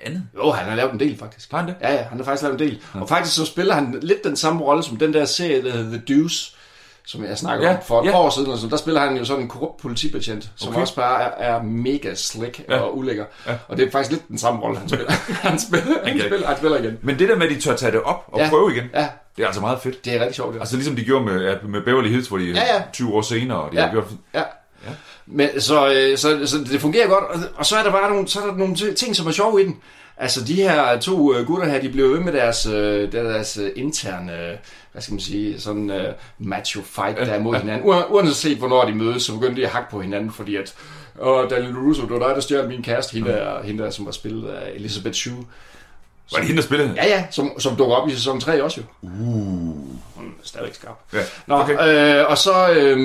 E: andet.
F: Jo, han har lavet en del, faktisk.
E: Har han det?
F: Ja, ja, han har faktisk lavet en del. Og faktisk så spiller han lidt den samme rolle som den der serie, der hedder The Deuce, som jeg snakker
E: Ja,
F: om for et
E: ja.
F: år siden. Altså, der spiller han jo sådan en korrupt politibetjent, som
E: Okay.
F: også bare er, er mega slick
E: Ja.
F: ja. og ulækker. Ja. Og det er faktisk lidt den samme rolle, han spiller. (laughs) han, spiller han, spiller, han spiller igen.
E: Men det der med, at de tør tage det op og
F: Ja.
E: prøve igen,
F: Ja,
E: det er altså meget fedt.
F: det er rigtig sjovt. Det.
E: Altså ligesom de gjorde med, ja, med Beverly Hills, hvor de
F: Ja, ja.
E: 20 år senere, og de
F: Ja.
E: har gjort...
F: Ja. Men, så, øh, så, så det fungerer godt, og, og så er der bare nogle, så er der nogle ti- ting, som er sjove i den. Altså de her to øh, gutter her, de bliver ved med deres, øh, deres øh, interne, hvad skal man sige, sådan øh, macho fight der er mod hinanden. Ua- Uanset hvornår de mødes, så begynder de at hakke på hinanden, fordi at, og Daniel Russo, det var dig, der stjal min kæreste, hende, der, hende der, som var spillet af Elizabeth Shue.
E: Var det hende, der spillede?
F: Ja, ja, som, som dukker op i sæson 3 også jo. Uh. Hun er stadigvæk skarp.
E: Ja,
F: Nå,
E: okay.
F: øh, og så, øh,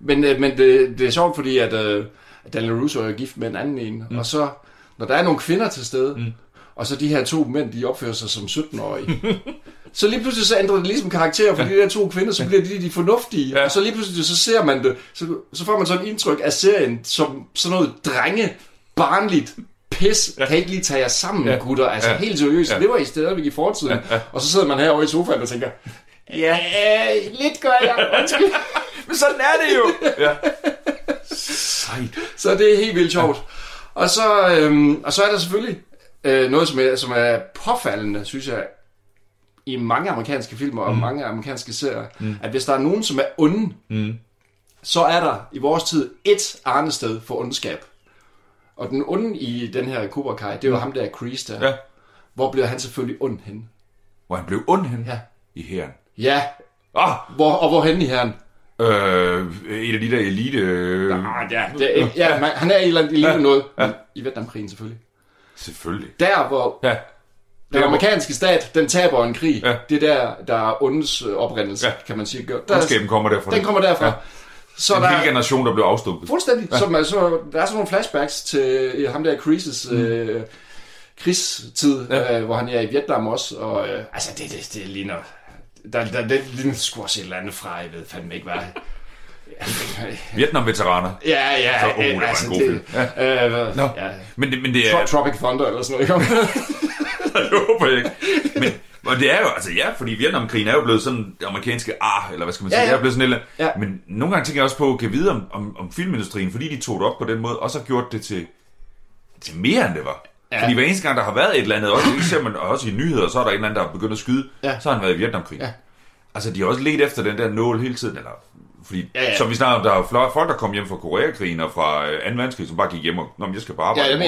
F: men, men det, det er sjovt, fordi at øh, Daniel Russo er gift med en anden en, mm. og så, når der er nogle kvinder til stede, mm. Og så de her to mænd, de opfører sig som 17-årige, så lige pludselig så ændrer det ligesom karakter for de der to kvinder, så bliver de de fornuftige,
E: Ja.
F: ja. og så lige pludselig så ser man det, så, så får man sådan et indtryk af serien som sådan noget drenge, barnligt, pis, ja. kan I ikke lige tage jer sammen,
E: Ja.
F: ja. gutter, altså
E: Ja.
F: ja. helt seriøst,
E: Ja.
F: ja. det var I stadigvæk i fortiden, ja. Ja. og så sidder man herovre i sofaen og tænker, ja, lidt gør jeg, undskyld. (laughs)
E: Men sådan er det jo! ja. Sejt.
F: Så det er helt vildt sjovt. Og så, øhm, og så er der selvfølgelig øh, noget, som er, som er påfaldende, synes jeg, i mange amerikanske filmer og mange amerikanske serier, mm. at hvis der er nogen, som er onde, mm. så er der i vores tid et arnested for ondskab. Og den onde i den her Cobra Kai, det er jo ham der, Kreese der.
E: Ja.
F: Hvor bliver han selvfølgelig ond hen?
E: Hvor han blev ond hen
F: Ja.
E: i herren.
F: Ja,
E: Ah,
F: hvor, og hvor hen i herren?
E: øh, en af de der elite... Øh,
F: Ah, ja, det er, ja man, han er i et eller andet elite
E: Ja,
F: noget.
E: ja.
F: I Vietnamkrigen selvfølgelig.
E: Selvfølgelig.
F: Der, hvor
E: Ja.
F: den amerikanske stat, den taber en krig.
E: Ja.
F: Det er der, der er ondens øh, oprindelse,
E: Ja.
F: kan man sige. Der,
E: Ondskaben kommer derfra.
F: den kommer derfra.
E: Ja.
F: Så
E: en
F: der,
E: hel generation, der blev afstumpet.
F: Fuldstændig. Ja. Så, man, så, der er sådan nogle flashbacks til øh, ham der Kreeses øh, krigstid,
E: ja.
F: øh, hvor han er i Vietnam også. Og, øh, altså, det, det, det ligner... Der, der, det ligner sgu også et eller andet fra, jeg ved fandme ikke hvad.
E: Vietnam-veteraner.
F: Ja, ja.
E: Så, oh, det var en god film.
F: Ja. Øh,
E: Nå.
F: ja.
E: Men, det- men det er...
F: Tro- Tropic Thunder eller sådan noget. ikke? (laughs)
E: jeg håber jeg ikke. Men og det er jo, altså ja, fordi Vietnamkrigen er jo blevet sådan det amerikanske ar, eller hvad skal man sige,
F: Ja,
E: ja, det er blevet sådan lidt,
F: Ja.
E: Men nogle gange tænker jeg også på, kan vide om, om, om filmindustrien, fordi de tog det op på den måde, også har gjort det til, til mere end det var.
F: Ja.
E: Fordi hver eneste gang, der har været et eller andet, også, ser man også i nyheder, så er der en eller anden, der er begyndt at skyde,
F: Ja.
E: så har han været i Vietnamkrigen.
F: Ja.
E: Altså, de har også let efter den der nål hele tiden, eller fordi,
F: Ja,
E: ja,
F: ja.
E: ja. som vi snakker om, der er jo folk, der kom hjem fra Koreakrigen og fra øh, 2. verdenskrig, som bare gik hjem og, Nå, men jeg skal bare arbejde.
F: ja, jeg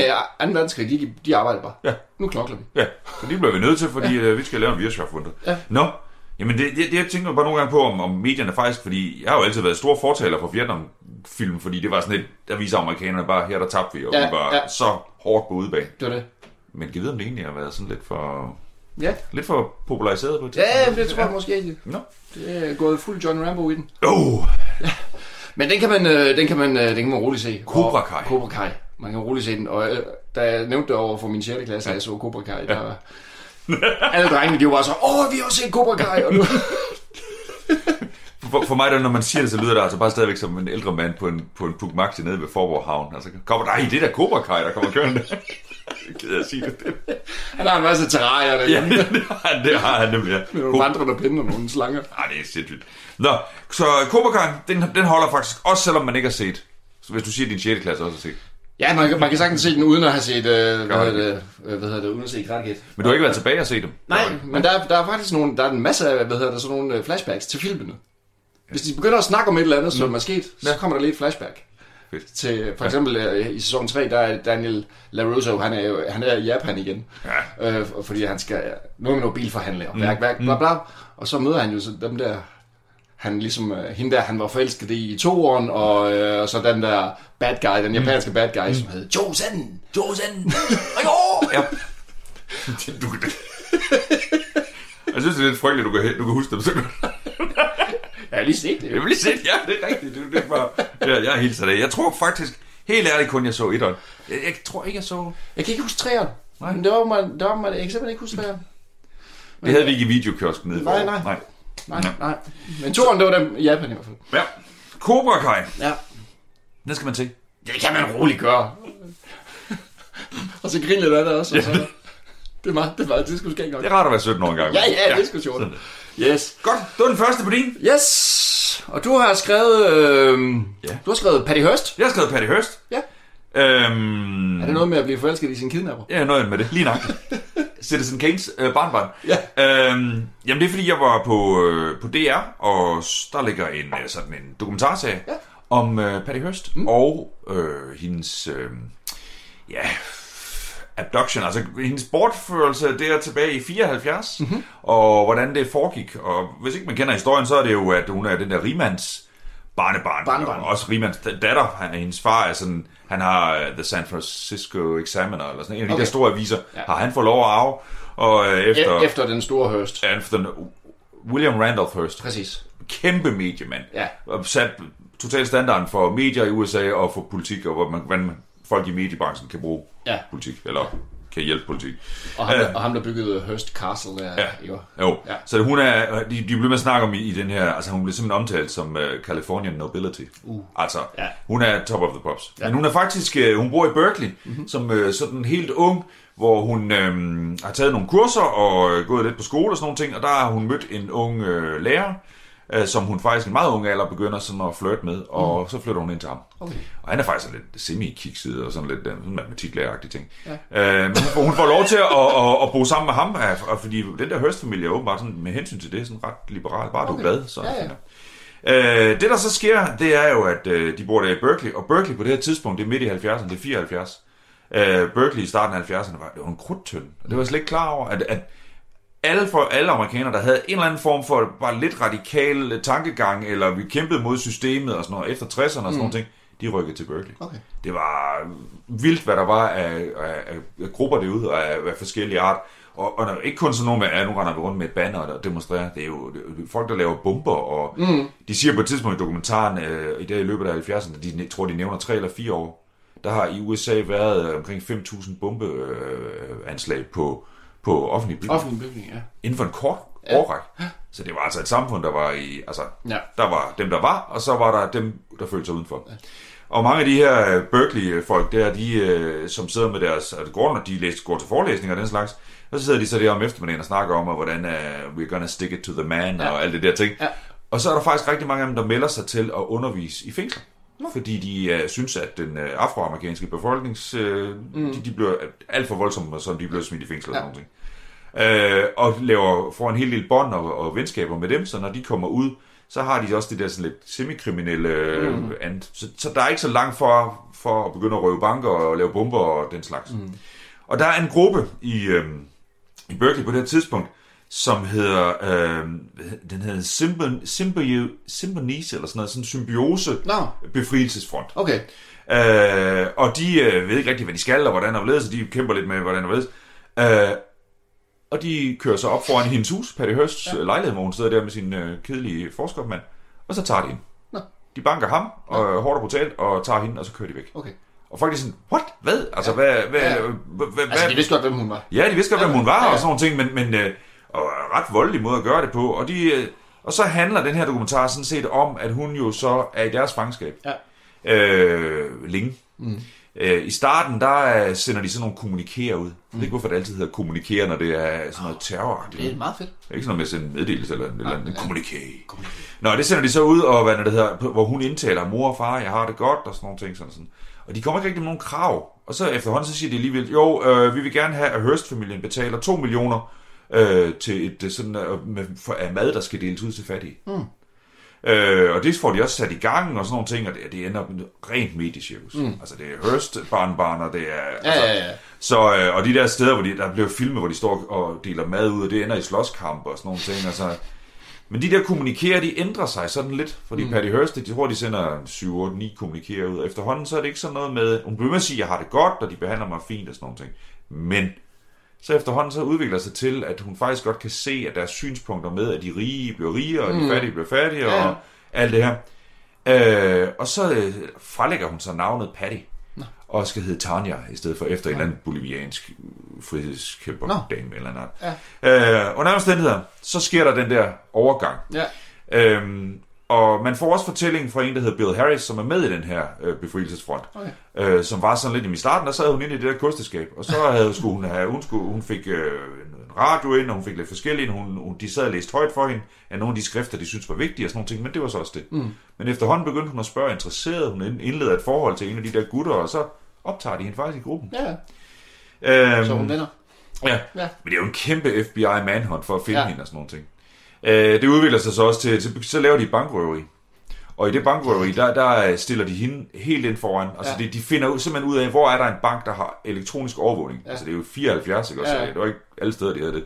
F: mener, 2. verdenskrig, de, de arbejder bare.
E: Ja.
F: Nu knokler vi.
E: Ja, for det bliver vi nødt til, fordi ja. øh, vi skal lave en virksomhedsfundet.
F: Ja.
E: Nå, jamen det, det, det jeg tænker bare nogle gange på, om, om medierne faktisk, fordi jeg har jo altid været stor fortaler for Vietnam-film, fordi det var sådan et, der viser amerikanerne bare, her der tabte vi, og
F: Ja,
E: ja, vi var
F: ja.
E: ja. så hårdt på udebane.
F: Det var det.
E: Men kan vide, om det egentlig har været sådan lidt for,
F: Ja,
E: lidt for populariseret på et
F: ja det tror jeg måske ikke.
E: Nå.
F: Det er gået fuld John Rambo i den.
E: Oh,
F: Men den kan man, øh, den kan man, øh, den kan man roligt se.
E: Cobra
F: Og-
E: Kai.
F: Cobra Kai. Man kan roligt se den. Og øh, da jeg nævnte det over for min 6. klasse, at jeg så Cobra Kai, der alle drengene, de var bare så, åh, vi har også set Cobra Kai, og nu...
E: for, for mig, der, når man siger det, så lyder det altså bare stadigvæk som en ældre mand på en, på en Puk Maxi nede ved Forborg Havn. Altså, kommer der, det er der Cobra Kai, der kommer kørende. Ked af at sige det. (laughs)
F: Han har en masse terrarier
E: Ja,
F: derhjemme. (laughs)
E: det har han, det har han nemlig, ja.
F: Med nogle vandrende pinde og nogle slanger.
E: Ah, det er sindssygt. Nå, så Cobra Kai, den, den holder faktisk, også selvom man ikke har set. Så hvis du siger, at din 6. klasse også har set.
F: Ja, man, kan- man kan sagtens se den uden at have set, øh, hvad, hedder det, øh, hvad hedder det, uden at se Karate.
E: Men du har ikke været tilbage og set dem?
F: Nej, men der, er- der er faktisk nogle, der er en masse af, hvad hedder det, sådan nogle øh, flashbacks til filmene. Hvis de begynder at snakke om et eller andet, som er sket, så kommer der lige et flashback.
E: Fedt.
F: Til, for eksempel øh, i sæson 3, der er Daniel LaRusso, han er, jo, han er i Japan igen.
E: Ja.
F: Øh, fordi han skal noget med nogle bilforhandlere, mm. værk, værk, bla bla. Og så møder han jo så dem der, han ligesom, øh, hende der, han var forelsket i i toeren, og, øh, og så den der bad guy, den japanske bad guy, som hed Josen.
E: Josen! (laughs) Ajo! Ja. (laughs) Du, kan- jeg synes, det er lidt frygteligt, du kan, du kan huske dem så godt. (laughs)
F: Jeg har lige set det.
E: Jeg vil lige se, ja, det er rigtigt. Det, det er bare, ja, jeg er helt sat af. Jeg tror faktisk, helt ærligt kun, jeg så etteren. Jeg, jeg tror ikke, jeg så...
F: Jeg kan ikke huske træerne.
E: Nej.
F: Men det var man, det var man, jeg kan simpelthen ikke huske træerne.
E: Det havde vi ikke i videokiosken nede.
F: Nej, nej.
E: nej.
F: Nej, nej. Men toren, det var dem i Japan i hvert fald.
E: Ja. Cobra Kai.
F: Ja.
E: Den skal man se.
F: Det kan man roligt gøre. (laughs) og så grine lidt af det også. Og så, det er meget, det er meget, det sgu skægt nok.
E: Det er rart at være 17 år engang.
F: Ja, ja, det sgu sjovt. Yes.
E: Godt, det var den første på din.
F: Yes. Og du har skrevet, øh,
E: Ja.
F: du har skrevet Patty Hearst.
E: Jeg har skrevet Patty Hearst.
F: Ja.
E: Øhm,
F: Er det noget med at blive forelsket i sin kidnapper?
E: Ja, noget med det. Lige nok. (laughs) Citizen Kanes øh, barnbarn.
F: Ja.
E: Øhm, jamen, det er fordi, jeg var på, øh, på DR, og der ligger en øh, sådan en dokumentarserie
F: Ja.
E: om øh, Patty Hearst mm. og øh, hendes, øh, ja, abduction, altså hendes bortførelse der tilbage i 74, mm-hmm. og hvordan det foregik. Og hvis ikke man kender historien, så er det jo, at hun er den der rimands barnebarn,
F: Barnebarn.
E: og også rimands datter. Han, hendes far er sådan, han har øh, The San Francisco Examiner, eller sådan en af de
F: Okay.
E: der store aviser,
F: Ja.
E: har han fået lov at arve, og øh, efter,
F: E- efter den store Hearst.
E: efter William Randolph Hearst,
F: Præcis.
E: kæmpe mediemand,
F: Ja.
E: sat total standarden for medier i USA og for politik, og hvor man, hvordan folk i mediebranchen kan bruge
F: Ja.
E: politik, eller kan hjælpe politik.
F: Og ham,
E: Ja.
F: der, og ham der byggede Hearst Castle der.
E: Ja.
F: Jo.
E: Jo,
F: Ja.
E: ja. så hun er, de, de bliver med at snakke om i, i den her, altså hun bliver simpelthen omtalt som uh, Californian Nobility. Uh. Altså,
F: Ja.
E: hun er top of the pops. Ja. Men hun er faktisk, uh, hun bor i Berkeley, mm-hmm. som uh, sådan helt ung, hvor hun øhm, har taget nogle kurser og øh, gået lidt på skole og sådan nogle ting, og der har hun mødt en ung øh, lærer, øh, som hun faktisk i en meget ung alder begynder sådan at flirte med, og mm. så flytter hun ind til ham.
F: Okay.
E: Og han er faktisk sådan lidt semi-kikset og sådan lidt øh, sådan matematiklærer ting. Ja. Øh, men hun får, hun får lov til at, at, at, at bo sammen med ham, øh, og fordi den der Hearst-familie er åbenbart sådan, med hensyn til det sådan ret liberal. Bare okay. du er glad, så
F: Ja, ja.
E: Øh, det, der så sker, det er jo, at øh, de bor der i Berkeley, og Berkeley på det her tidspunkt, det er midt i 70'erne, det er 74. Øh, Berkeley i starten af 70'erne var, det var en krudtønd, og det var jeg slet ikke klar over, at, at alle, for, alle amerikanere, der havde en eller anden form for bare lidt radikal tankegang, eller vi kæmpede mod systemet og sådan noget, efter 60'erne og sådan mm. nogle ting, de rykkede til Berkeley.
F: Okay.
E: Det var vildt, hvad der var af, af, af grupper derude, og af, af forskellige art. Og, og der er ikke kun sådan nogle med, at nu render vi rundt med et banner og demonstrerer. Det er jo det er folk, der laver bomber, og mm. de siger på et tidspunkt i dokumentaren, øh, i det i løbet af 70'erne, de tror, de nævner tre eller fire år, der har i USA været øh, omkring 5.000 bombeanslag på, på offentlige bygninger.
F: Offentlig bygning, ja.
E: Inden for en kort ja. årræk. Så det var altså et samfund, der var i... Altså,
F: Ja.
E: der var dem, der var, og så var der dem, der følte sig udenfor. Ja. Og mange af de her øh, Berkeley-folk der, de, øh, som sidder med deres... Altså, går, når de læser, går til forelæsninger og den slags, og så sidder de så der om eftermiddagen og snakker om, og hvordan uh, we're gonna stick it to the man, ja. og alt det der ting.
F: Ja.
E: Og så er der faktisk rigtig mange af dem, der melder sig til at undervise i fængsler. Fordi de uh, synes, at den uh, afroamerikanske befolknings... Uh, mm. de, de bliver alt for voldsomme, så de bliver smidt i fængsler ja. og sådan noget. Uh, og laver, får en hel del bånd og, og venskaber med dem, så når de kommer ud, så har de også det der sådan lidt semikriminelle mm. and. Så, så der er ikke så langt for, for at begynde at røve banker og lave bomber og den slags. Mm. Og der er en gruppe i, øhm, i Berkeley på det her tidspunkt, som hedder, øhm, den hedder Symbion, Symbion, Symbionice, eller sådan noget, sådan en symbiose
F: Nå.
E: befrielsesfront.
F: Okay.
E: Øh, og de øh, ved ikke rigtig, hvad de skal, og hvordan og hvorledes, så de kæmper lidt med, hvordan og hvorledes. Øh, og de kører så op foran (laughs) hendes hus, Patty Hearsts ja. lejlighed, hvor hun sidder der med sin øh, kedelige forskermand, og så tager de hende.
F: Nå.
E: De banker ham, og ja. hårdt og brutalt, og tager hende, og så kører de væk.
F: Okay.
E: Og folk er sådan, what? Hvad? Altså, hvad, hvad,
F: Ja.
E: hvad, hvad,
F: Altså, de vidste godt, hvem hun var.
E: Ja, de vidste godt, hvem hun var,
F: Ja, ja.
E: og sådan nogle ting, men, men øh, og ret voldelig måde at gøre det på. Og, de, øh, og så handler den her dokumentar sådan set om, at hun jo så er i deres fangenskab.
F: Ja.
E: Øh, Ling. Mm. Øh, I starten, der øh, sender de sådan nogle kommunikerer ud. Mm. Jeg ved ikke, hvorfor det altid hedder kommunikerer, når det er sådan noget terroragtigt.
F: Det er meget fedt.
E: Det er ikke sådan noget med at sende en meddelelse eller, eller en kommuniké. Nå, det sender de så ud, og hvad det hedder, hvor hun indtaler, mor og far, jeg har det godt, og sådan nogle ting. Sådan, sådan. Og de kommer ikke rigtig med nogen krav. Og så efterhånden, så siger de alligevel, jo, øh, vi vil gerne have, at Hearst-familien betaler 2 millioner øh, til et øh, sådan, øh, med, for, af mad, der skal deles ud til fattige. Mm. Øh, og det får de også sat i gang og sådan nogle ting, og det, det ender med rent mediecirkus. Mm. Altså det er Hearst barnbarn, og det er...
F: Ja,
E: altså,
F: ja, ja.
E: så, øh, og de der steder, hvor de, der bliver filmet, hvor de står og deler mad ud, og det ender i slåskampe og sådan nogle ting. Altså, men de der kommunikerer, de ændrer sig sådan lidt, fordi mm. Patty Hearst, de tror, de sender 7, 8, 9 kommunikerer ud. Efterhånden så er det ikke sådan noget med, hun bliver med at sige, jeg har det godt, og de behandler mig fint og sådan nogle ting. Men så efterhånden så udvikler sig til, at hun faktisk godt kan se, at deres synspunkter med, at de rige bliver rigere, og de fattige bliver fattigere,
F: Ja.
E: og alt det her. Øh, og så øh, frelægger hun så navnet Patty, og skal hedde Tanja, i stedet for efter en eller anden boliviansk frihedskæmper
F: Nå.
E: dame eller noget. Ja. Øh, under omstændigheder, så sker der den der overgang.
F: Ja.
E: Øhm, og man får også fortællingen fra en, der hedder Bill Harris, som er med i den her øh, befrielsesfront.
F: Okay.
E: Øh, som var sådan lidt i starten, der sad hun inde i det der kosteskab, og så (laughs) havde, skulle hun have, hun, skulle, hun fik øh, en radio ind, og hun fik lidt forskellige, hun, hun, de sad og læste højt for hende, af nogle af de skrifter, de synes var vigtige og sådan nogle ting, men det var så også det. Mm. Men efterhånden begyndte hun at spørge interesseret, hun indleder et forhold til en af de der gutter, og så optager de hende faktisk i gruppen.
F: Ja,
E: Øhm,
F: så hun vinder.
E: Ja.
F: Ja.
E: men det er jo en kæmpe FBI manhunt for at finde
F: ja.
E: hende og sådan nogle ting. Øh, det udvikler sig så også til, til, så laver de bankrøveri. Og i det bankrøveri, der, der stiller de hende helt ind foran. Altså
F: Ja.
E: de, de finder ud, simpelthen ud af, hvor er der en bank, der har elektronisk overvågning. Ja. Altså det er jo 74, ikke også?
F: Ja.
E: Det var ikke alle steder, de havde det.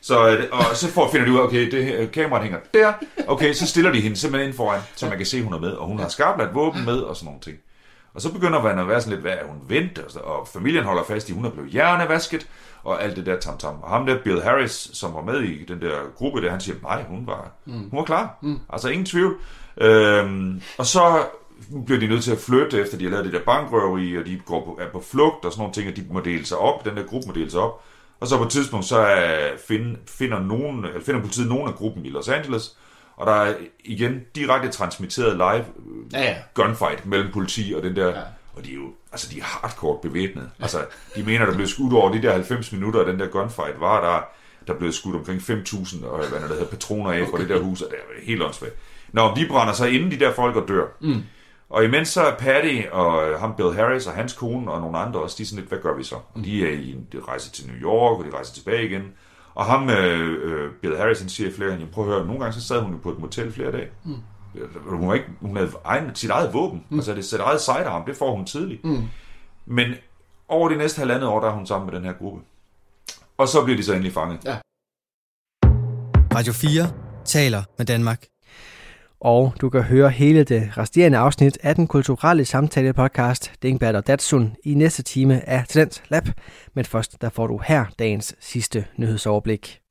E: Så, øh, og så får, finder de ud af, okay, det, her- kameraet hænger der. Okay, så stiller de hende simpelthen ind foran, så man kan se, hun er med. Og hun har skarpladt våben med og sådan nogle ting. Og så begynder man at være sådan lidt, hvad er hun vendt? Og, så- og familien holder fast i, hun er blevet hjernevasket, og alt det der tam-tam. Og ham der, Bill Harris, som var med i den der gruppe der, han siger, nej, hun var, mm. hun var klar. Mm. Altså ingen tvivl. Øhm, og så bliver de nødt til at flytte, efter de har lavet det der bankrøveri, og de går på, er på flugt og sådan nogle ting, og de må dele sig op, den der gruppe må dele sig op. Og så på et tidspunkt, så find, finder, nogen, eller finder politiet nogen af gruppen i Los Angeles, og der er igen direkte transmitteret live øh,
F: Ja, ja.
E: gunfight mellem politi og den der... Ja. Og de er jo altså, de er hardcore bevæbnet. Altså, de mener, der blev skudt over de der 90 minutter, og den der gunfight var der, der blev skudt omkring 5.000 og hvad der hedder, patroner af fra det der hus, og det er helt åndssvagt. Nå, de brænder sig inden de der folk og dør. Mm. Og imens så er Patty og øh, ham Bill Harris og hans kone og nogle andre også, de er sådan lidt, hvad gør vi så? Og de er i en de rejser til New York, og de rejser tilbage igen. Og ham, øh, øh, Bill Harris, han siger flere gange, "Jamen, prøv at høre, nogle gange så sad hun jo på et motel flere dage. Mm. Hun, var ikke, hun havde egen, sit eget våben, mm. altså det sit eget sidearm, det får hun tidligt. Mm. Men over de næste halvandet år, der er hun sammen med den her gruppe. Og så bliver de så endelig fanget.
F: Ja.
A: Radio 4 taler med Danmark.
B: Og du kan høre hele det resterende afsnit af den kulturelle samtale podcast Dingbert og Datsun i næste time af Talent Lab. Men først der får du her dagens sidste nyhedsoverblik.